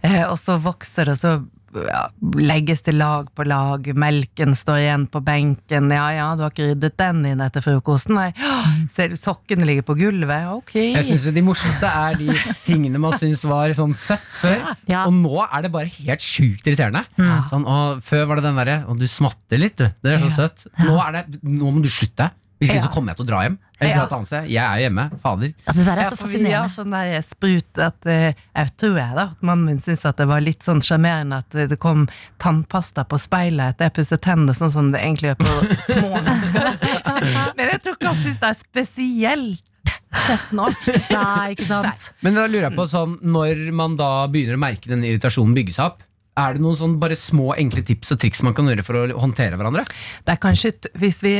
Eh, og så vokser det, så ja, legges til lag på lag, melken står igjen på benken, ja ja, du har ikke ryddet den inn etter frokosten, nei, ser du sokkene ligger på gulvet, ok. Jeg synes De morsomste er de tingene man syns var sånn søtt før. Ja. Og nå er det bare helt sjukt irriterende. Sånn, og Før var det den derre Og du smatter litt, du. Det er så søtt. Nå er det Nå må du slutte. Hvis ikke Ja. så kommer jeg til å dra hjem. Eller Ja. dra et annet sted. Jeg er hjemme. Fader. Ja, det der er Ja, så for vi har fascinerende. sånn der sprut at eh, Jeg tror jeg da at mannen min syntes at det var litt sånn sjarmerende at det kom tannpasta på speilet etter jeg pusset tennene, sånn som det egentlig gjør på små mennesker. Men jeg tror ikke han syns det er spesielt sett år. Nei, ikke sant? Men da lurer jeg på sånn Når man da begynner å merke den irritasjonen bygge seg opp, er det noen sånn bare små, enkle tips og triks man kan gjøre for å håndtere hverandre? Det er kanskje, hvis vi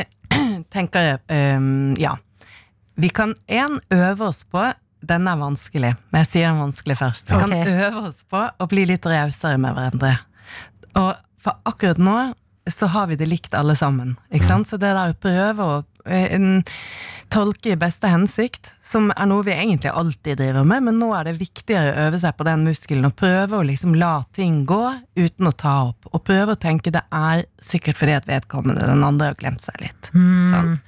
tenker ehm, Ja. Vi kan én øve oss på Den er vanskelig, men jeg sier den vanskelig først. Vi Ok. kan øve oss på å bli litt rausere med hverandre. Og for akkurat nå så har vi det likt alle sammen. Ikke sant? Så det der å prøve å en, tolke i beste hensikt, som er noe vi egentlig alltid driver med, men nå er det viktigere å øve seg på den muskelen og prøve å liksom la ting gå uten å ta opp. Og prøve å tenke det er sikkert fordi at vedkommende, den andre, har glemt seg litt. Sant?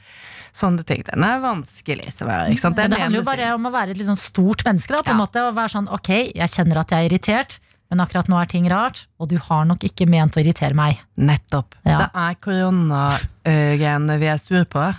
Sånne ting. Den er vanskelig. Så er, ikke sant? Det den handler jo bare om å være et litt sånn stort menneske. Da, på en måte, og være sånn, ok, jeg kjenner at jeg er irritert, men akkurat nå er ting rart, og du har nok ikke ment å irritere meg. Nettopp. Ja. Det er koronagreiene vi er sur på.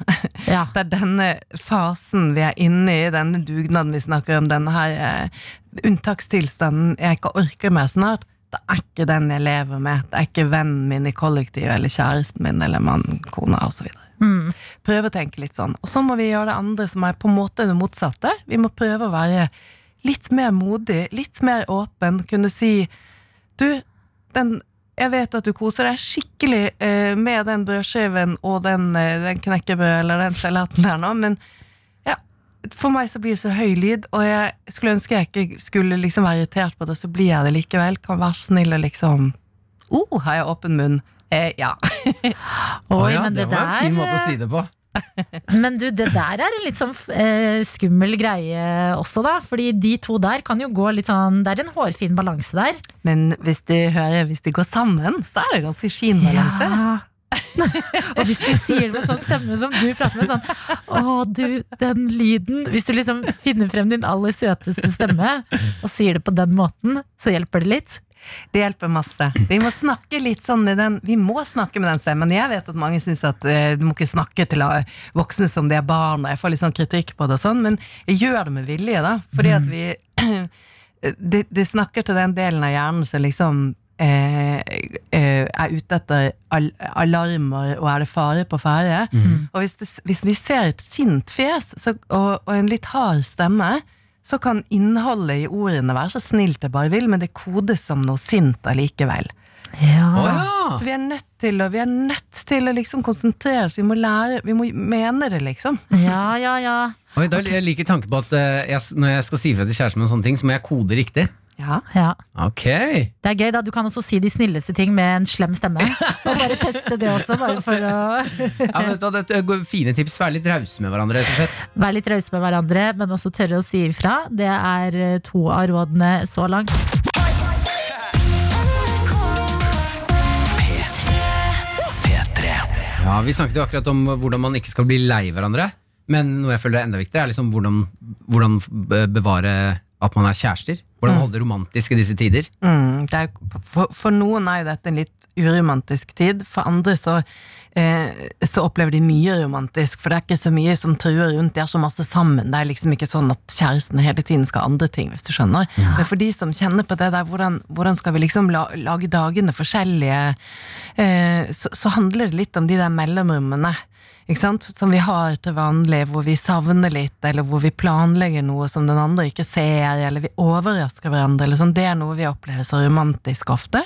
Ja. Det er denne fasen vi er inne i, denne dugnaden vi snakker om, denne her eh, unntakstilstanden jeg ikke orker mer snart. Det er ikke den jeg lever med. Det er ikke vennen min i kollektivet eller kjæresten min eller mannen, kona osv. Mm. Prøve å tenke litt sånn. Og så må vi gjøre det andre som er på en måte det motsatte. Vi må prøve å være litt mer modig, litt mer åpen. Kunne si Du, den jeg vet at du koser deg skikkelig eh, med den brødskiven og den, eh, den knekkebrød eller den salaten der nå, men ja, for meg så blir det så høy lyd, og jeg skulle ønske jeg ikke skulle liksom være irritert på det, så blir jeg det likevel. Kan være snill og liksom Oh, har jeg åpen munn? Eh, ja. Oi, oh, ja, men det det, var en fin måte å si det på. Men du, det der er en litt sånn eh, skummel greie også, da. Fordi de to der kan jo gå litt sånn Det er en hårfin balanse der. Men hvis de hører, hvis de går sammen, så er det ganske fin balanse. Ja. og hvis du sier det med sånn stemme som du prater med, sånn Å, du, den lyden Hvis du liksom finner frem din aller søteste stemme og sier det på den måten, så hjelper det litt. Det hjelper masse. Vi må snakke litt sånn i den Vi må snakke med den stemmen. Jeg vet at mange syns at eh, du må ikke snakke til eh, voksne som de er barn, og jeg får litt sånn kritikk på det og sånn, men jeg gjør det med vilje, da. Fordi at vi det, det snakker til den delen av hjernen som liksom eh, eh, er ute etter al alarmer, og er det fare på ferde? Og hvis, det, hvis vi ser et sint fjes så, og, og en litt hard stemme, så kan innholdet i ordene være så snilt det bare vil, men det kodes som noe sint allikevel. Ja. Så. Så vi er nødt til å, vi er nødt til å liksom konsentrere oss, vi må lære, vi må mene det, liksom. ja, ja, ja. Oi, da, jeg liker tanken på at uh, jeg, når jeg skal si fra til kjæresten om sånne ting, så må jeg kode riktig. Ja. ja. Ok. Det er gøy, da. Du kan også si de snilleste ting med en slem stemme. Og bare teste det også, bare for å Ja, men vet det er fine tips. Vær litt rause med hverandre, rett og slett. Vær litt rause med hverandre, men også tørre å si ifra. Det er eh, to av rådene så langt. Ja, Vi snakket jo akkurat om hvordan man ikke skal bli lei hverandre. Men noe jeg føler er enda viktigere, er liksom hvordan, hvordan be- bevare at man er kjærester. Hvordan holde det romantisk i disse tider. Mm, det er, for, for noen er jo dette en litt uromantisk tid, for andre så, eh, så opplever de mye romantisk, for det er ikke så mye som truer rundt, de er så masse sammen. Det er liksom ikke sånn at kjærestene hele tiden skal andre ting, hvis du skjønner. Men for de som kjenner på det der, hvordan, hvordan skal vi liksom la, lage dagene forskjellige, eh, så, så handler det litt om de der mellomrommene. Som vi har til vanlig, hvor vi savner litt, eller hvor vi planlegger noe som den andre ikke ser, eller vi overrasker hverandre, eller sånn. Det er noe vi opplever så romantisk ofte.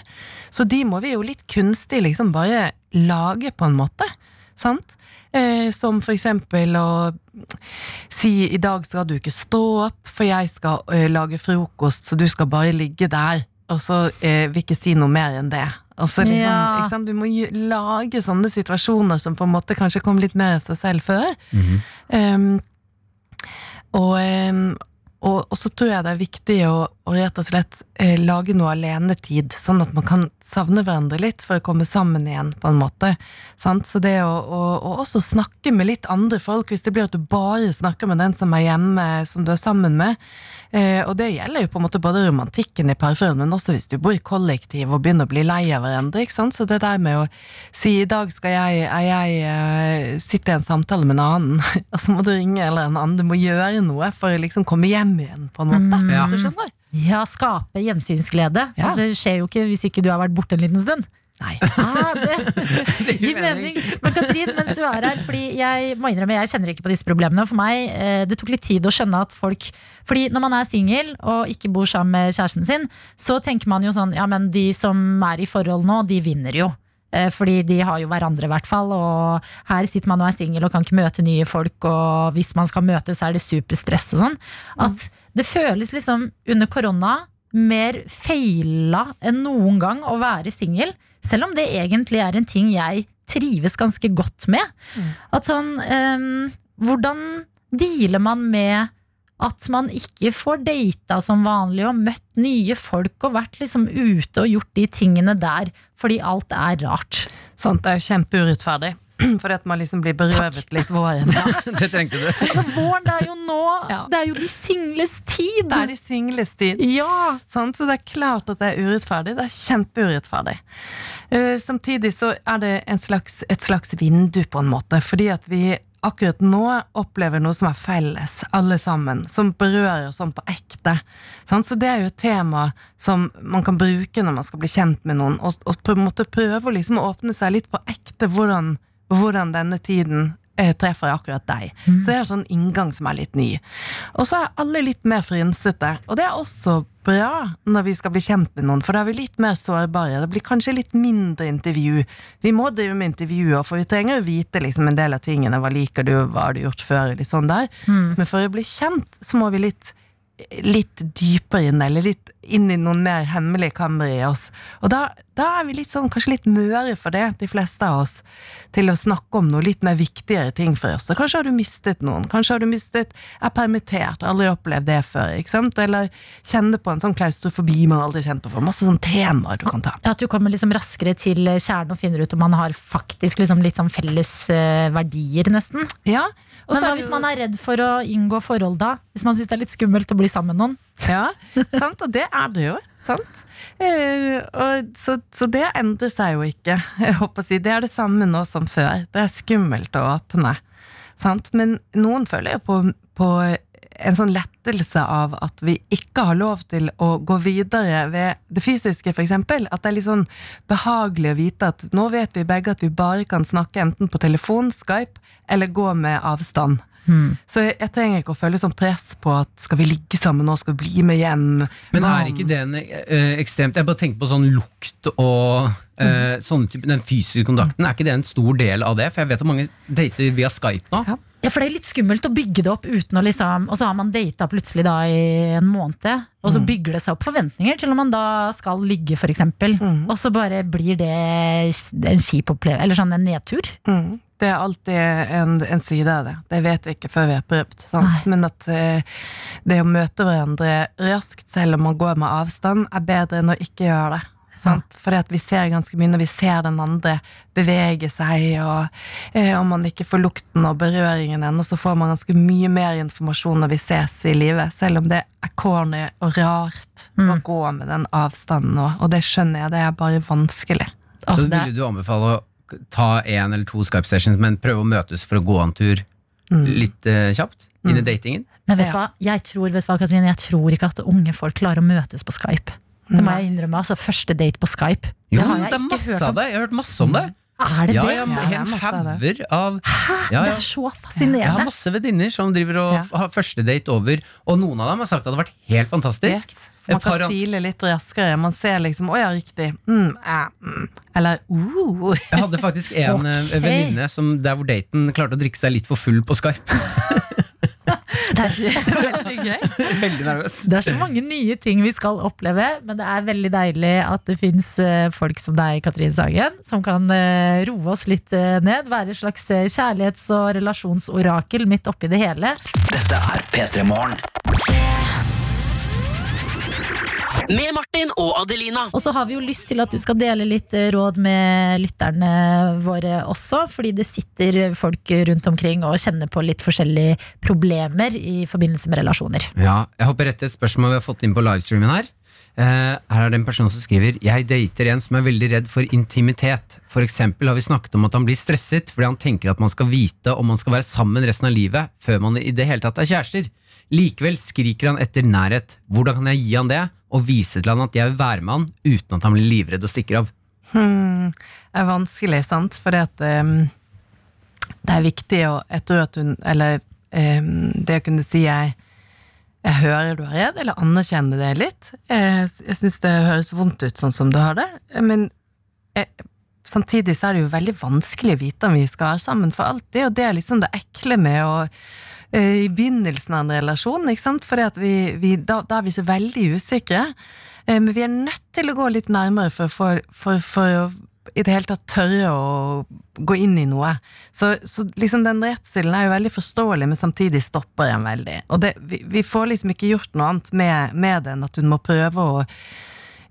Så de må vi jo litt kunstig liksom bare lage på en måte. Sant? Eh, som for eksempel å si i dag skal du ikke stå opp, for jeg skal ø, lage frokost, så du skal bare ligge der. Og så eh, vil ikke si noe mer enn det. Altså, liksom, Ja. ikke sant? Du må lage sånne situasjoner som på en måte kanskje kom litt mer av seg selv før. Um, og, um, og, og så tror jeg det er viktig å, å rett og slett eh, lage noe alenetid, sånn at man kan savne hverandre litt for å komme sammen igjen, på en måte. Sant? Så det å, å, å også snakke med litt andre folk, hvis det blir at du bare snakker med den som er hjemme, som du er sammen med. Eh, og det gjelder jo på en måte både romantikken i parforhold, men også hvis du bor i kollektiv og begynner å bli lei av hverandre. ikke sant? Så det der med å si i dag skal jeg, er jeg uh, sitte i en samtale med en annen, og så må du ringe eller en annen, du må gjøre noe for å liksom komme hjem igjen, på en måte. Mm. Ja. Hvis du skjønner? Ja, skape gjensynsglede. Ja. Altså, det skjer jo ikke hvis ikke du har vært borte en liten stund. Nei. Ah, det, Det gir mening. Men Katrin, mens du er her, fordi jeg må innrømme, jeg kjenner ikke på disse problemene. For meg, eh, det tok litt tid å skjønne at folk Fordi når man er singel og ikke bor sammen med kjæresten sin, så tenker man jo sånn Ja, men de som er i forhold nå, de vinner jo. Eh, Fordi de har jo hverandre, i hvert fall. Og her sitter man og er singel og kan ikke møte nye folk. Og hvis man skal møtes, så er det superstress og sånn. At det føles liksom under korona mer feila enn noen gang å være singel. Selv om det egentlig er en ting jeg trives ganske godt med. At sånn um, Hvordan dealer man med at man ikke får data som vanlig og møtt nye folk og vært liksom ute og gjort de tingene der fordi alt er rart. Sant, det er jo kjempeurettferdig. Fordi at man liksom blir berøvet litt våren. Det trengte du. Altså, våren det er jo nå! Ja. Det er jo de singles tid! Det er de singles tid. Ja! Sånn, Så det er klart at det er urettferdig. Det er kjempeurettferdig. Uh, samtidig så er det en slags, et slags vindu, på en måte. Fordi at vi akkurat nå opplever noe som er felles, alle sammen. Som berører oss sånn på ekte. Sant? Så det er jo et tema som man kan bruke når man skal bli kjent med noen. Og, og på en måte prøve å liksom åpne seg litt på ekte hvordan, hvordan denne tiden eh, treffer akkurat deg. Så det er en sånn inngang som er litt ny. Og så er alle litt mer frynsete, og det er også bra når vi skal bli kjent med noen, for da er vi litt mer sårbare. Det blir kanskje litt mindre intervju. Vi må drive med intervjuer, for vi trenger å vite liksom en del av tingene. Hva liker du, hva har du gjort før? Litt sånn der. Men for å bli kjent, så må vi litt litt dypere inn, eller litt inn i noen mer hemmelige kamre i oss. Og da, da er vi litt sånn, kanskje litt møre for det, de fleste av oss, til å snakke om noe litt mer viktigere ting for oss. Så kanskje har du mistet noen, kanskje har du mistet, er permittert, aldri opplevd det før, ikke sant? Eller kjenner på en sånn klaustrofobi man aldri kjent på før. Masse sånne temaer du kan ta. At du kommer liksom raskere til kjernen og finner ut om man har faktisk liksom litt sånn felles eh, verdier, nesten. Ja, og så hvis man er redd for å inngå forhold da? Hvis man syns det er litt skummelt å bli sammen med noen? Ja, sant, og det er det jo. Sant? Eh, og, så, så det endrer seg jo ikke. Jeg håper å si. Det er det samme nå som før. Det er skummelt å åpne. Sant? Men noen føler jo på, på en sånn lettelse av at vi ikke har lov til å gå videre ved det fysiske, f.eks. At det er litt sånn behagelig å vite at nå vet vi begge at vi bare kan snakke enten på telefon, Skype, eller gå med avstand. Så jeg, jeg trenger ikke å føle sånn press på at skal vi ligge sammen nå, skal vi bli med hjem? Men er ikke det en, eh, ekstremt Jeg bare tenker på sånn lukt og eh, sånne type, den fysiske kontakten. Er ikke det en stor del av det? For jeg vet at mange dater via Skype nå. Ja. Ja, for det er litt skummelt å bygge det opp uten å liksom Og så har man data plutselig da i en måned, og så bygger det seg opp forventninger til om man da skal ligge, eksempel. Mm. Og så bare blir det en kjip opplevelse, eller sånn en nedtur. Mm. Det er alltid en, en side av det. Det vet vi ikke før vi har prøvd. Sant? Men at eh, det å møte hverandre raskt, selv om man går med avstand, er bedre enn å ikke gjøre det. Sant? Fordi at vi ser ganske mye når vi ser den andre bevege seg, og eh, om man ikke får lukten og berøringen ennå, så får man ganske mye mer informasjon når vi ses i livet, selv om det er corny og rart å gå med den avstanden, og, og det skjønner jeg, det er bare vanskelig. Så ville du anbefale å ta en eller to Skype sessions, men prøve å møtes for å gå en tur litt eh, kjapt inn i datingen? Men vet du Ja. hva, jeg tror, vet hva, Katrine, jeg tror ikke at unge folk klarer å møtes på Skype. Det må jeg innrømme. altså Første date på Skype. Jo, det har det, er ikke masse hørt av det. Jeg har hørt masse om det. Er det Ja, det? ja, Ja, en masse av Hæ? hauger av ja, Det er så fascinerende. Jeg har masse venninner som driver og Ja. har første date over, og noen av dem har sagt at det har vært helt fantastisk. Yes. Man kan an- sile litt raskere. Man ser liksom 'Å ja, riktig'. Mm, eh, mm. Eller uh. Jeg hadde faktisk en okay. Venninne der hvor daten klarte å drikke seg litt for full på Skype. Det er veldig gøy. Veldig nervøs. Det er så mange nye ting vi skal oppleve, men det er veldig deilig at det fins folk som deg, Katrine Sagen, som kan eh, roe oss litt eh, ned. Være et slags eh, kjærlighets- og relasjonsorakel midt oppi det hele. Dette er P3 Morgen. Med Martin og Adelina. Og så har vi jo lyst til at du skal dele litt eh, råd med lytterne våre også, fordi det sitter folk rundt omkring og kjenner på litt forskjellige problemer i forbindelse med relasjoner. Ja, jeg hopper rett til et spørsmål vi har fått inn på livestreamen her. Eh, her er det en person som skriver Jeg dater en som er veldig redd for intimitet. For eksempel har vi snakket om at han blir stresset fordi han tenker at man skal vite om man skal være sammen resten av livet før man i det hele tatt er kjærester. Likevel skriker han etter nærhet. Hvordan kan jeg gi han det, og vise til han at jeg vil være med han uten at han blir livredd og stikker av? Hmm, det er vanskelig, sant? for at ehm, det er viktig å Jeg tror at hun Eller um, det å kunne si jeg jeg hører du er redd, eller anerkjenne det litt. Jeg, jeg syns det høres vondt ut sånn som du har det, men jeg, samtidig så er det jo veldig vanskelig å vite om vi skal være sammen for alltid, og det er liksom det ekle med å eh, i begynnelsen av en relasjon, ikke sant? Vi, da, da er vi så veldig usikre. Eh, Men vi er nødt til å gå litt nærmere for, for, for, for å i det hele tatt tørre å gå inn i noe. Så, så liksom den redselen er jo veldig forståelig, men samtidig stopper en veldig. Og det, vi, vi får liksom ikke gjort noe annet med, med det enn at hun må prøve å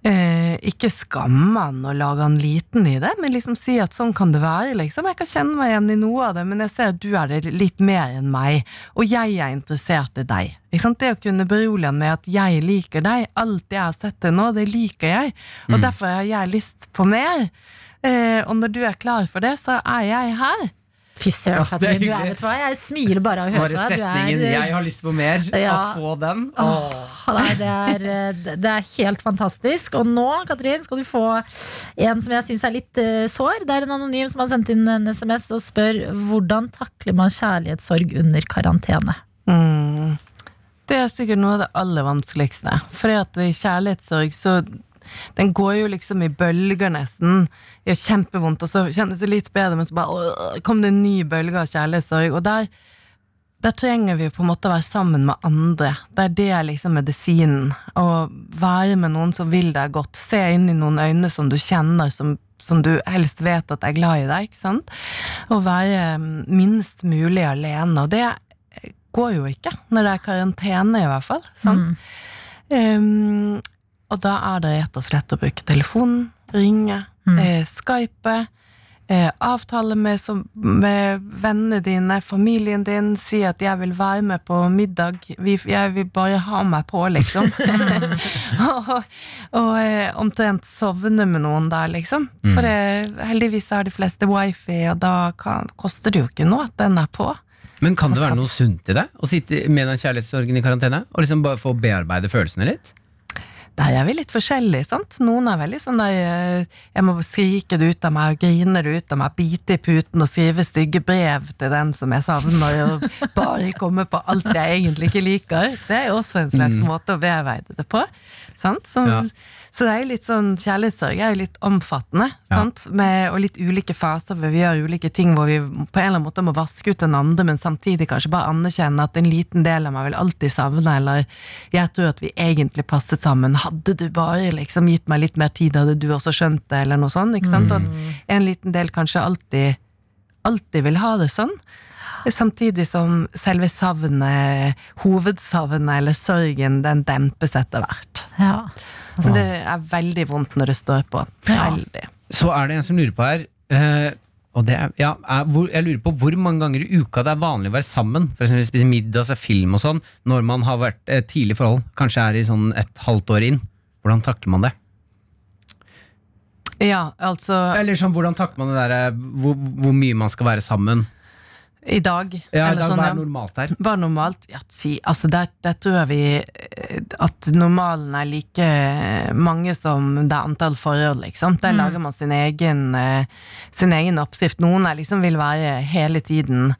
eh, ikke skamme han og lage han liten i det, men liksom si at sånn kan det være. liksom. Jeg kan kjenne meg igjen i noe av det, men jeg ser at du er det litt mer enn meg, og jeg er interessert i deg. Det å kunne berolige han med at 'jeg liker deg', alt jeg har sett til nå, det liker jeg, og derfor har jeg lyst på mer. Eh, og når du er klar for det, så er jeg her. Fy søren, Ja, Katrin. Du er, vet du hva? Jeg smiler bare av å høre deg. Du setningen er, 'jeg har lyst på mer', Ja. og få den. Åh, nei, det, er, det er helt fantastisk. Og nå Katrin, skal du få en som jeg syns er litt uh, sår. Det er en anonym som har sendt inn en SMS og spør hvordan takler man kjærlighetssorg under karantene. Mm. Det er sikkert noe av det aller vanskeligste. For i kjærlighetssorg så Den går jo liksom i bølger, nesten. Det gjør kjempevondt, og så kjennes det litt bedre, men så bare øh, kom det en ny bølge av kjærlighetssorg. Og der, der trenger vi på en måte å være sammen med andre. Det er det liksom medisinen. Å være med noen som vil deg godt. Se inn i noen øyne som du kjenner, som, som du helst vet at er glad i deg. ikke sant? Å være mm, minst mulig alene. Og det går jo ikke når det er karantene, i hvert fall. Sant? Um, og da er det rett og slett å bruke telefonen, ringe, eh, skype, eh, avtale med, som, med vennene dine, familien din, si at 'jeg vil være med på middag', vi, 'jeg vil bare ha meg på', liksom. og og eh, omtrent sovne med noen der, liksom. For det, heldigvis har de fleste wifi, og da kan, koster det jo ikke noe at den er på. Men kan det være noe sunt i det? Å sitte med den kjærlighetssorgen i karantene? Og liksom bare få bearbeide følelsene litt? Der er vi litt forskjellige, sant? Noen er veldig sånn der eh, Jeg må skrike det ut av meg, grine det ut av meg, bite i puten og skrive stygge brev til den som jeg savner, og bare komme på alt jeg egentlig ikke liker. Det er jo også en slags måte å bearbeide det på. Sant? Som, Ja. Så det er jo litt sånn Kjærlighetssorg er jo litt omfattende, sant? Med, og litt ulike faser hvor vi gjør ulike ting hvor vi på en eller annen måte må vaske ut den andre, men samtidig kanskje bare anerkjenne at en liten del av meg vil alltid savne, eller jeg tror at vi egentlig passet sammen. Hadde du bare liksom gitt meg litt mer tid, hadde du også skjønt det, eller noe sånt. Ikke sant? Og at en liten del kanskje alltid, alltid vil ha det sånn. Samtidig som selve savnet, hovedsavnet eller sorgen, den dempes etter hvert. Ja. Altså, det er veldig vondt når det står på. Veldig. Så er det en som lurer på her eh, og det er, ja, er, hvor, Jeg lurer på hvor mange ganger i uka det er vanlig å være sammen. For eksempel spise middag, se film og sånn, når man har vært eh, tidlig forhold. Kanskje er i sånn et halvt år inn. Hvordan takler man det? Ja, altså Eller sånn, hvordan takler man det der eh, hvor, hvor mye man skal være sammen? I dag. Ja, eller det er sånn, var normalt her? Hva er normalt? Ja, si, altså der, der tror vi eh, at normalen er like mange som det er antall forhold, liksom. Der lager man sin egen, eh, sin egen oppskrift. Noen er liksom vil være hele tiden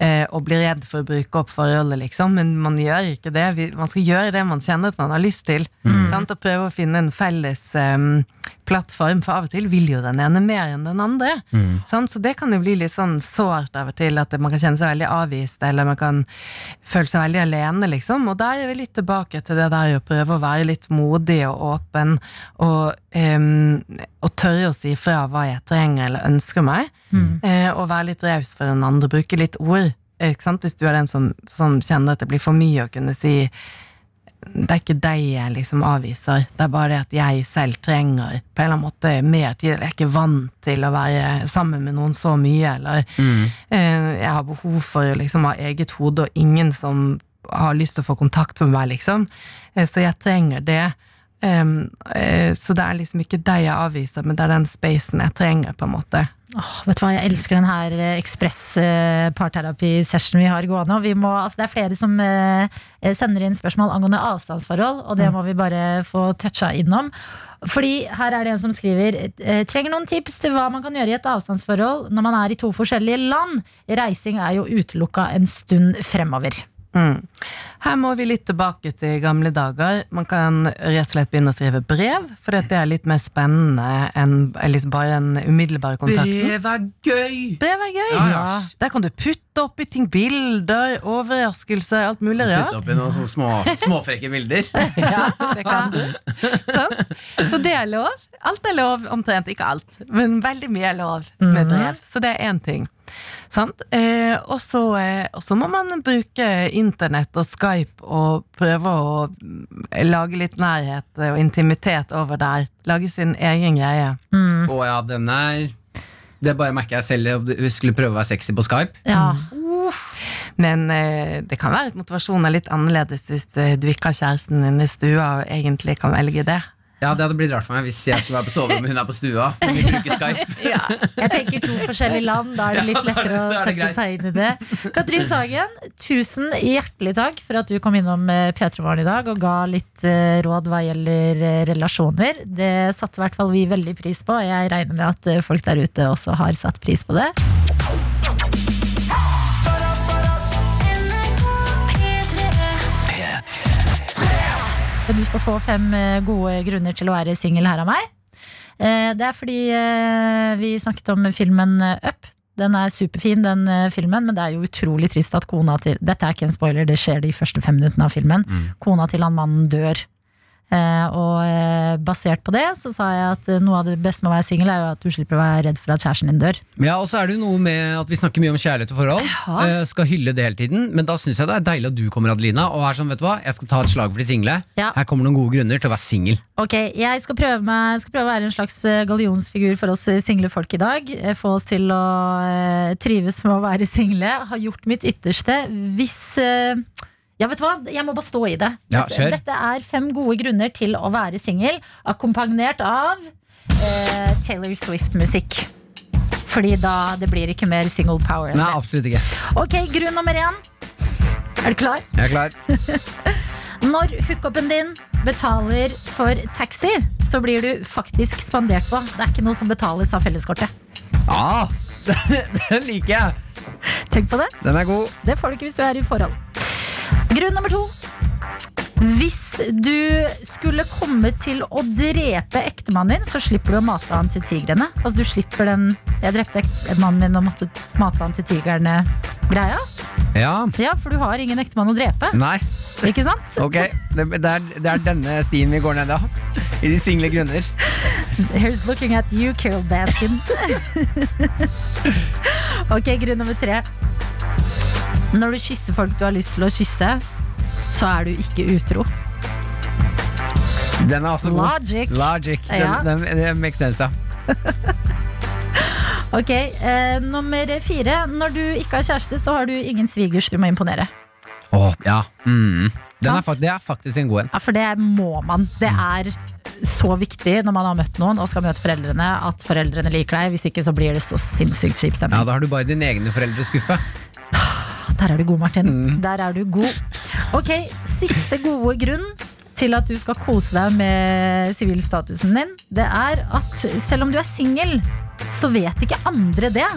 eh, og bli redd for å bruke opp forholdet, liksom. Men man gjør ikke det. Vi, man skal gjøre det man kjenner at man har lyst til. Sant? Og prøve å finne en felles eh, plattform, for av og til vil jo den ene mer enn den andre. Sant? Så det kan jo bli litt sånn sårt av og til, at man kan kjenne seg veldig avvist, eller man kan føle seg veldig alene, liksom. Og der er vi litt tilbake til det der å prøve å være litt modig og åpen, og, um, og tørre å si fra hva jeg trenger eller ønsker meg, eh, og være litt raus for den andre, bruke litt ord. Hvis du er den som, som kjenner at det blir for mye å kunne si det er ikke deg jeg liksom avviser, det er bare det at jeg selv trenger på en eller annen måte mer tid. Jeg er ikke vant til å være sammen med noen så mye, eller eh, jeg har behov for å liksom ha eget hode og ingen som har lyst til å få kontakt med meg, liksom. Eh, så jeg trenger det. Um, eh, så det er liksom ikke deg jeg avviser, men det er den spacen jeg trenger, på en måte. Åh, vet du hva, Jeg elsker den her eh, ekspress eh, vi har gående. Og vi må, altså det er flere som eh, sender inn spørsmål angående avstandsforhold, og det må vi bare få toucha innom. Fordi her er det en som skriver Trenger noen tips til hva man kan gjøre i et avstandsforhold når man er i to forskjellige land. Reising er jo utelukka en stund fremover. Mm. Her må vi litt tilbake til gamle dager. Man kan rett og slett begynne å skrive brev, for det er litt mer spennende enn liksom bare den umiddelbare kontakten. Brev er gøy! Brev er gøy! Ja, ja. Der kan du putte oppi ting, bilder, overraskelser, alt mulig rart. Putte oppi noen sånne små, småfrekke bilder. Ja, det kan du. Sånn. Så det er lov. Alt er lov, omtrent. Ikke alt, men veldig mye er lov med brev. Så det er én ting. Sant? Eh, og så eh, og så må man bruke internett og Skype og prøve å mm, lage litt nærhet og intimitet over der. Lage sin egen greie. Å ja, den er Det bare merker jeg selv. Jeg skulle prøve å være sexy på Skype. Ja. Men eh, det kan være at motivasjonen er litt annerledes hvis eh, du ikke har kjæresten din i stua og egentlig kan velge det. Ja, Det hadde blitt rart for meg hvis jeg skulle være på soverommet hun er på stua. Vi bruker Skype Jeg tenker to forskjellige land, da er det litt Ja, er lettere å sette seg inn i det. Katrin Sagen, tusen hjertelig takk for at du kom innom eh, P3 Morgen i dag og ga litt eh, råd hva gjelder eh, relasjoner. Det satte i hvert fall vi veldig pris på, og jeg regner med at folk der ute også har satt pris på det. Du skal få fem eh, gode grunner til å være singel her av meg. Eh, Det er fordi eh, vi snakket om filmen Up. Den er superfin, den filmen, men det er jo utrolig trist at kona til Dette er ikke en spoiler, det skjer de første fem minuttene av filmen. Kona til han mannen dør. Eh, og eh, basert på det så sa jeg at eh, noe av det beste med å være singel er jo at du slipper å være redd for at kjæresten din dør. Ja, og så er det jo noe med at vi snakker mye om kjærlighet og forhold. Ja. skal hylle det hele tiden. Men da syns jeg det er deilig at du kommer, Adelina. Og er sånn, vet du hva, jeg skal ta et slag for de single. Ja. Her kommer noen gode grunner til å være singel. Ok, jeg skal prøve, meg, skal prøve å være en slags gallionsfigur for oss single folk i dag. Få oss til å trives med å være single. Har gjort mitt ytterste. Hvis Ja, vet du hva? Jeg må bare stå i det. Ja, kjør. Dette er fem gode grunner til å være singel, akkompagnert av eh, Taylor Swift-musikk. Fordi da det blir ikke mer single power Nei, absolutt ikke. Ok, grunn nummer én. Er du klar? Jeg er klar. Når hookupen din betaler for taxi, så blir du faktisk spandert på. Det er ikke noe som betales av felleskortet. Ah, den, den liker jeg. Tenk på det. Den er god. Det får du ikke hvis du er i forhold. Grunn nummer to. Hvis du skulle komme til å drepe ektemannen din, så slipper du å mate han til tigrene. Altså du slipper den 'jeg drepte ektemannen min og måtte mate han til tigrene'-greia. Ja. Ja, for du har ingen ektemann å drepe. Nei. Ikke sant? Ok, det, det, er, det er denne stien vi går ned, ja. I de single grunner. Here's looking at you, Carol Baskin. ok, grunn nummer tre. Når du kysser folk du har lyst til å kysse, så er du ikke utro. Den er også god. Logic. Logic. Den, Ja. den, det makes sense, ja. Ok, eh, Nummer fire. Når du ikke har kjæreste, så har du ingen svigers du må imponere. Åh, ja. Mm. Den er, det er faktisk en god en. Ja, For det må man. Det er så viktig når man har møtt noen og skal møte foreldrene, at foreldrene liker deg. Hvis ikke så blir det så sinnssykt kjip Ja. Da har du bare dine egne foreldre å skuffe. Der er du god, Martin. Mm. Der er du god. Ok, Siste gode grunn til at du skal kose deg med sivilstatusen din, det er at selv om du er singel, så vet ikke andre det.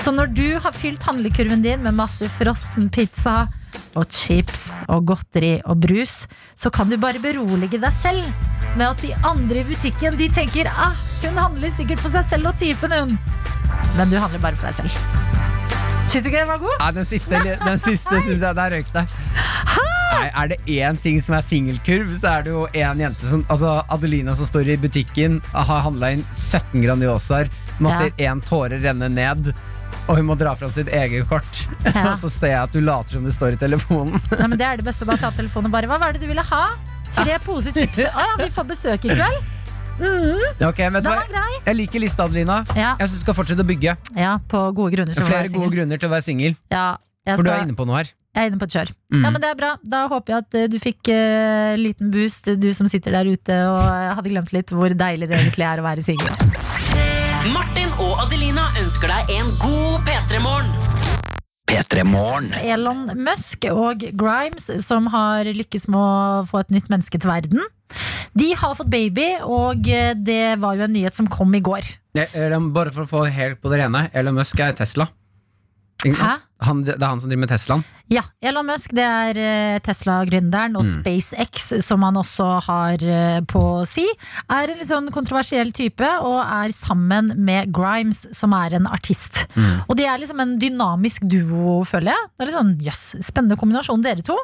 Så når du har fylt handlekurven din med masse frossen pizza og chips og godteri og brus, så kan du bare berolige deg selv med at de andre i butikken de tenker ah, hun handler sikkert for seg selv og typen hun. Men du handler bare for deg selv. Syns du ikke den var god? Nei, den siste, den siste syns jeg der røyk det. Nei, er det én ting som er singelkurv, så er det jo én jente som Altså Adelina som står i butikken, har handla inn 17 Grandiosaer, man ser én tåre renne ned. Og hun må dra fram sitt eget kort. Ja. Og så ser jeg at du later som du står i telefonen. Nei, men det er det beste. Bare ta telefonen og bare Hva var det du ville ha? Tre poser chips. Å ja, vi får besøk i kveld. Ok, vet du Den hva? er grei. Jeg liker lista, Adelina. Ja, Jeg syns du skal fortsette å bygge. ja på gode grunner. til å Flere være gode singel. grunner til å være singel. Ja, jeg, For du er skal, inne på noe her. jeg er inne på et kjør. Mm. Ja, men det er bra. Da håper jeg at eh, du fikk eh, liten boost, du som sitter der ute og eh, hadde glemt litt hvor deilig det egentlig er å være singel. Martin og Adelina ønsker deg en god P3-morgen. P3 Morgen. Elon Musk og Grimes, som har lykkes med å få et nytt menneske til verden. De har fått baby, og det var jo en nyhet som kom i går. Eh, Bare for å få helt på det rene. Elon Musk er Tesla. Han, det er han som driver med Teslaen. Ja, Elon Musk det er eh, Tesla-gründeren, og SpaceX, som han også har på å si, er en litt sånn kontroversiell type, og er sammen med Grimes, som er en artist. Og de er liksom en dynamisk duo, føler jeg. Det er litt sånn, jøss, spennende kombinasjon, dere to.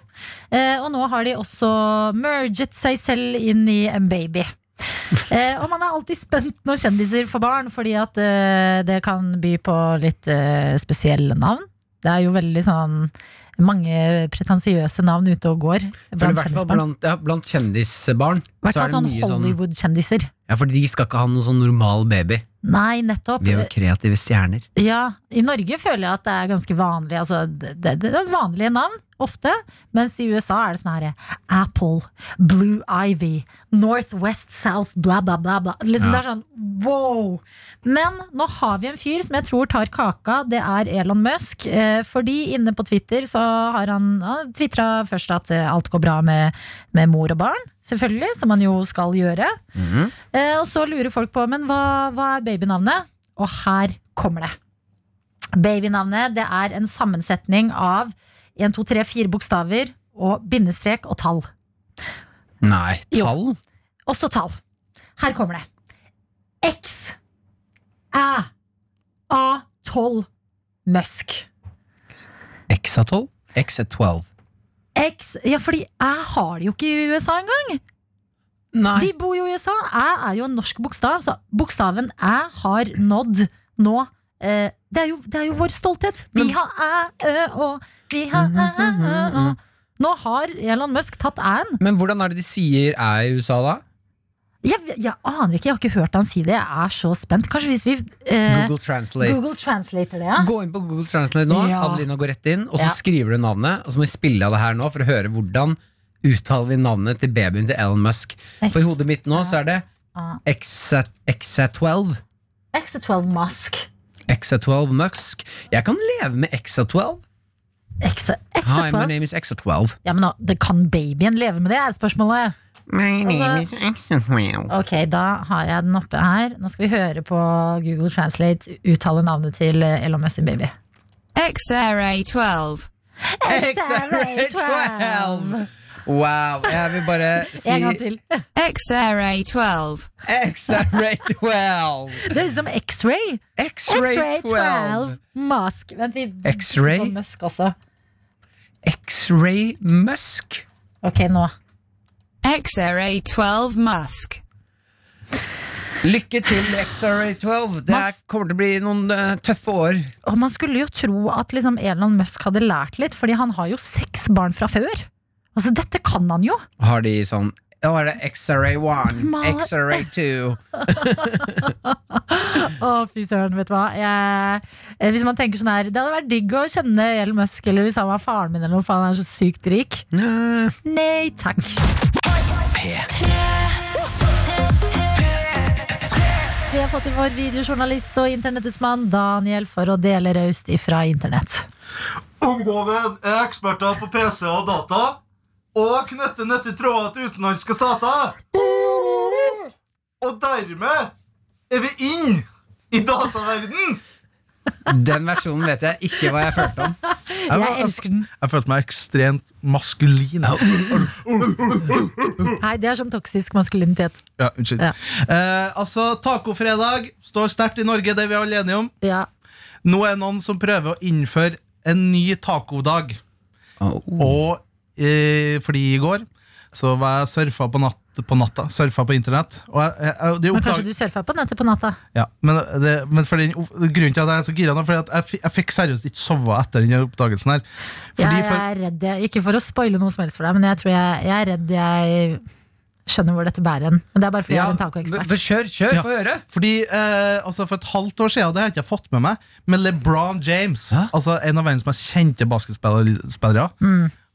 Eh, og nå har de også merget seg selv inn i en baby. Eh, og man er alltid spent når kjendiser får barn, fordi at eh, det kan by på litt eh, spesielle navn. Det er jo veldig sånn mange pretensiøse navn ute og går blant kjendisbarn. ja, blant kjendisbarn. I hvert er fall sånn sånn Hollywood-kjendiser. Ja, for de skal ikke ha noen sånn normal baby. Nei, nettopp. Vi er jo kreative stjerner. Ja, I Norge føler jeg at det er ganske vanlig. Altså, det, det, er vanlige navn, ofte. Mens i USA er det sånn herre Apple, Blue Ivy, Northwest South, bla, bla, bla. bla. Liksom, Ja. Det er sånn wow! Men nå har vi en fyr som jeg tror tar kaka. Det er Elon Musk. Eh, fordi inne på Twitter så har han, ja, tvitra først at alt går bra med, med mor og barn. Selvfølgelig, som han jo skal gjøre. Eh, og så lurer folk på Men hva, hva er babynavnet? Og her kommer det. Babynavnet det er en sammensetning av 1, 2, 3, 4 bokstaver og bindestrek og tall. Nei, Jo. tall? Også tall. Her kommer det. X Æ A12 Musk. X er 12? X er 12. X Ja, fordi Æ har det jo ikke i USA engang. Nei. De bor jo i USA. Æ er jo en norsk bokstav, så bokstaven Æ har nådd nå eh, det, er jo, det er jo vår stolthet. Vi har Æ, Ø å. Vi har Æ, Ø, å. Nå har Elon Musk tatt Æ-en. Men hvordan er det de sier æ i USA, da? Jeg, jeg aner ikke, jeg har ikke hørt han si det. Jeg er så spent. Kanskje hvis vi eh, Google Translate. Google translater det, ja. Gå inn på Google Translate nå. Ja. Adelina går rett inn, og så Ja. skriver du navnet. Og så må vi spille av det her nå for å høre hvordan uttaler vi navnet til babyen til Elon Musk. For i hodet mitt nå så er det Ah. XA12. X12 Musk. XA12 Musk. Jeg kan leve med XA12. X, Hi, my name is XA12. Ja, men nå, det kan babyen leve med det, er spørsmålet. My name is XA12. Ok, da har jeg den oppe her. Nå skal vi høre på Google Translate uttale navnet til Elon Musk sin baby. XRA12. XRA12. Wow. Jeg vil bare si En gang til. XRA12. XRA12. Det er liksom X-ray. X-ray 12 X-ray12. Musk. Vent, vi X-ray? Musk også. X-ray Musk. Ok, nå. XRA12 Musk. Lykke til, XRA12. Det er, kommer til å bli noen uh, tøffe år. Og man skulle jo tro at liksom Elon Musk hadde lært litt, fordi han har jo seks barn fra før. Altså, dette kan han jo! Har de sånn Nå er det X-ray 1, X-ray 2 Å, fy søren, vet du hva. Jeg, eh, hvis man tenker sånn her Det hadde vært digg å kjenne Elon Musk, eller hvis han var faren min, eller noe, for han er så sykt rik. Nei. Nei takk. Vi har fått inn vår videojournalist og internettets mann Daniel for å dele raust ifra internett. Ungdommen er eksperter på PC og data og knytte nøttetråder tråder til utenlandske stater. Og dermed er vi inn i dataverden. Den versjonen vet jeg ikke hva jeg følte om. Jeg elsker den. Jeg følte meg ekstremt maskulin. Nei, det er sånn toksisk maskulinitet. Ja, unnskyld. Ja. Eh, altså, Tacofredag står sterkt i Norge, det er vi alle enige om. Ja. Nå er det noen som prøver å innføre en ny tacodag. Oh. Og eh, fordi i går så var jeg surfa på, natt, på natta. Surfa på internett. Og jeg, jeg, jeg, oppdag... Men kanskje du surfa på nettet på natta? ja, men, det, men fordi, grunnen til at jeg er så gira nå, for at jeg, jeg fikk seriøst ikke sove etter den oppdagelsen her. Fordi jeg er redd, jeg, ikke for å spoile noe som helst for deg, men jeg tror jeg, jeg er redd jeg skjønner hvor dette bærer hen. Men det er bare fordi jeg er en tacoekspert. Kjør, kjør, Ja. få høre! fordi eh, altså For et halvt år siden, det har jeg ikke fått med meg, men LeBron James, Hæ? altså en av verdens mest kjente basketspillere,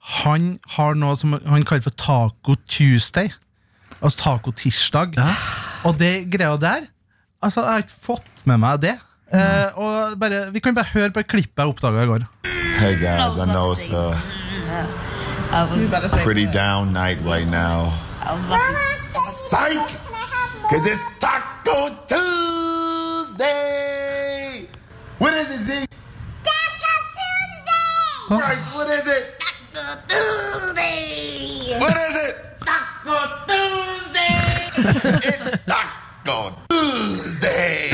han har noe som han kaller for Taco Tuesday. Altså taco-tirsdag. Og det greia der Altså, jeg har ikke fått med meg det. Eh, og bare, Vi kan bare høre på et klipp jeg oppdaga i går. Hey guys, I know it's a pretty down night right now. Psych! Cause it's Taco Tuesday! What is it, Z? Taco Tuesday! Christ, what is it? Taco Tuesday! What is it? Taco Tuesday! it's Taco Tuesday!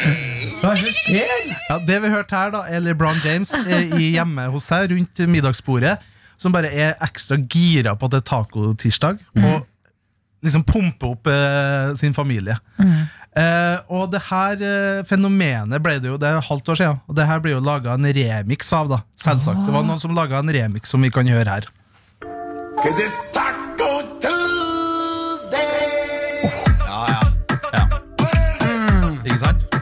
Hva er det som skjer? Ja, Det vi hørte her, da er LeBron James eh, i hjemme hos seg rundt middagsbordet, som bare er ekstra gira på at det er tacotirsdag, og liksom pumper opp eh, sin familie. Eh, og det her eh, fenomenet ble det jo Det er halvt år siden, og det her ble jo laga en remix av, da. Selvsagt. Det var noen som laga en remix som vi kan høre her. Cause it's Taco Tuesday! Ja, ja. Ikke sant?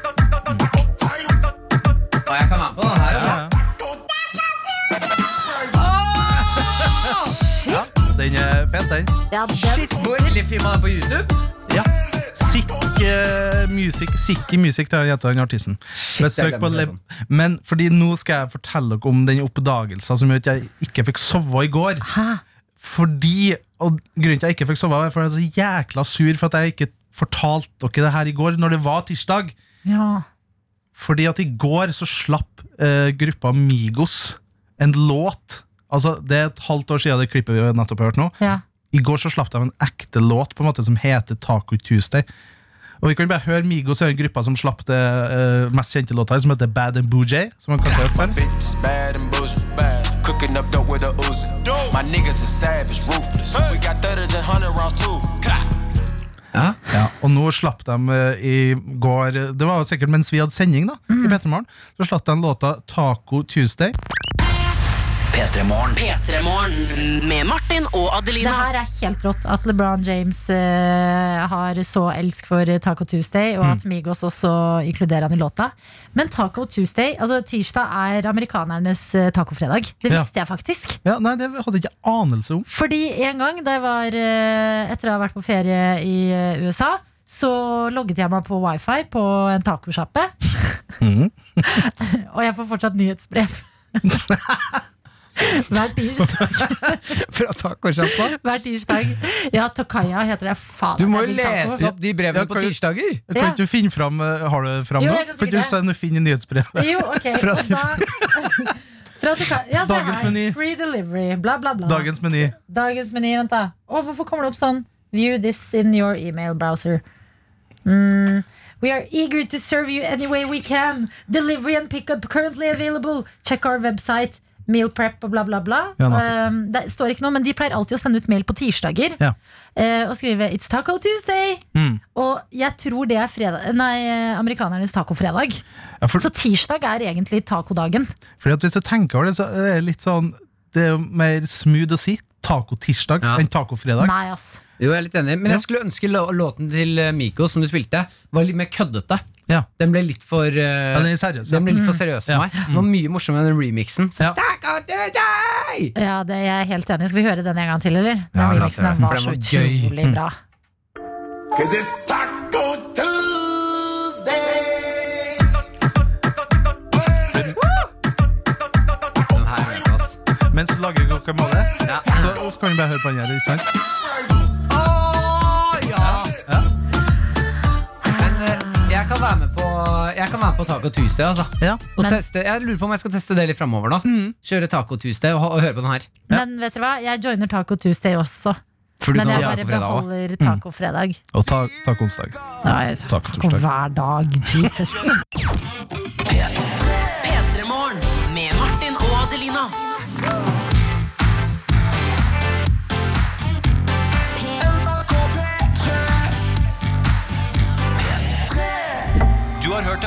Og jeg kan være med på det her. Altså. Den er fet, den. Ja, Shit, hvor filma den på YouTube? Ja. Sick musikk Music Sicky Music til den den artisten. Men jeg Le Men fordi nå skal jeg fortelle dere om den oppdagelsen som gjør at jeg ikke fikk sove i går. Hæ? Fordi, og Grunnen til at jeg ikke fikk sove, var for jeg er så jækla sur for at jeg ikke fortalte dere det her i går, når det var tirsdag. Ja. Fordi at i går så slapp eh, gruppa Migos en låt. Altså, Det er et halvt år siden det klippet vi nettopp har hørt nå. ja. I går så slapp de en ekte låt på en måte som heter Taco Tuesday. Og vi kan bare høre Migos den gruppa som slapp det eh, mest kjente låta, som heter Bad and Boojay. Som man kanskje har hørt før. Cooking up dope with a Uzi. My niggas are savage, ruthless. We got 30s and 100 rounds too. Ja, og nå slapp de eh, i går Det var sikkert mens vi hadde sending, da. I Petermorgen. Så slapp de låta Taco Tuesday. P3 Morgen. P3morgen med Martin og Adelina. Det her er helt rått at LeBron James uh, har så elsk for Taco Tuesday, og at Migos også inkluderer han i låta. Men Taco Tuesday, altså tirsdag er amerikanernes uh, tacofredag. Det Ja. visste jeg faktisk. Ja, Nei, det hadde jeg ikke anelse om. Fordi en gang da jeg var uh, Etter å ha vært på ferie i eh, USA, så logget jeg meg på wifi på en tacosjappe. Mm. og jeg får fortsatt nyhetsbrev. Hver tirsdag. Fra tacosjappa? Hver tirsdag. Ja, Tokaya heter det. Faen, Du må jo taco. lese opp de brevene Ja, på tirsdager. Kan Ja. ikke du finne fram eh, Har du fram Jo, jeg kan Kan ikke du sende Finn i nyhetsbrevet? Jo, ok. Fra- Og da, fra Tokaya. Ja, Dagens meny. Free delivery, bla, bla, bla. Dagens meny. Dagens meny, vent da. Å, hvorfor kommer det opp sånn? View this in your email browser. Mm. We are eager to serve you any way we can. Delivery and pickup currently available. Check our website. Meal prep og bla, bla, bla. Ja, um, det står ikke noe, men de pleier alltid å sende ut mail på tirsdager. Ja. uh, og skrive 'It's Taco Tuesday'. Mm. Og jeg tror det er fredag, nei, eh, amerikanernes tacofredag. Ja, for, Så tirsdag er egentlig tacodagen. fordi at hvis du tenker over det, så er det litt sånn Det er mer smooth å si tacotirsdag Ja. enn tacofredag. Nei, ass. Jo, jeg er litt enig Men Ja. jeg skulle ønske låten til eh, Miko som du spilte, var litt mer køddete. Ja. Den ble litt for uh, Ja, den er seriøs. Ja. Den ble litt for seriøs for mm. meg. Den var mye morsommere enn den remixen. Ja. Ja, det er jeg helt enig. Skal vi høre den en gang til, eller? Den Ja, remixen den den, var så den var gøy. utrolig bra. Cause it's Taco Tuesday! Den her med på. Mens du lager guacamole, Ja. så, så kan vi bare høre på den her. Ikke sant? Kan være med på Jeg kan være med på Taco Tuesday. Altså. Ja. Og Men- teste, jeg lurer på om jeg skal teste det litt framover nå. Kjøre Taco Tuesday og, og høre på den her. Men vet dere hva? Jeg joiner Taco Tuesday også. For du Men kan jeg ha bare Taco fredag også. beholder tacofredag. Og ta, taconsdag. Ja, jeg Taco taco torsdag. hver dag. Jesus. P3morgen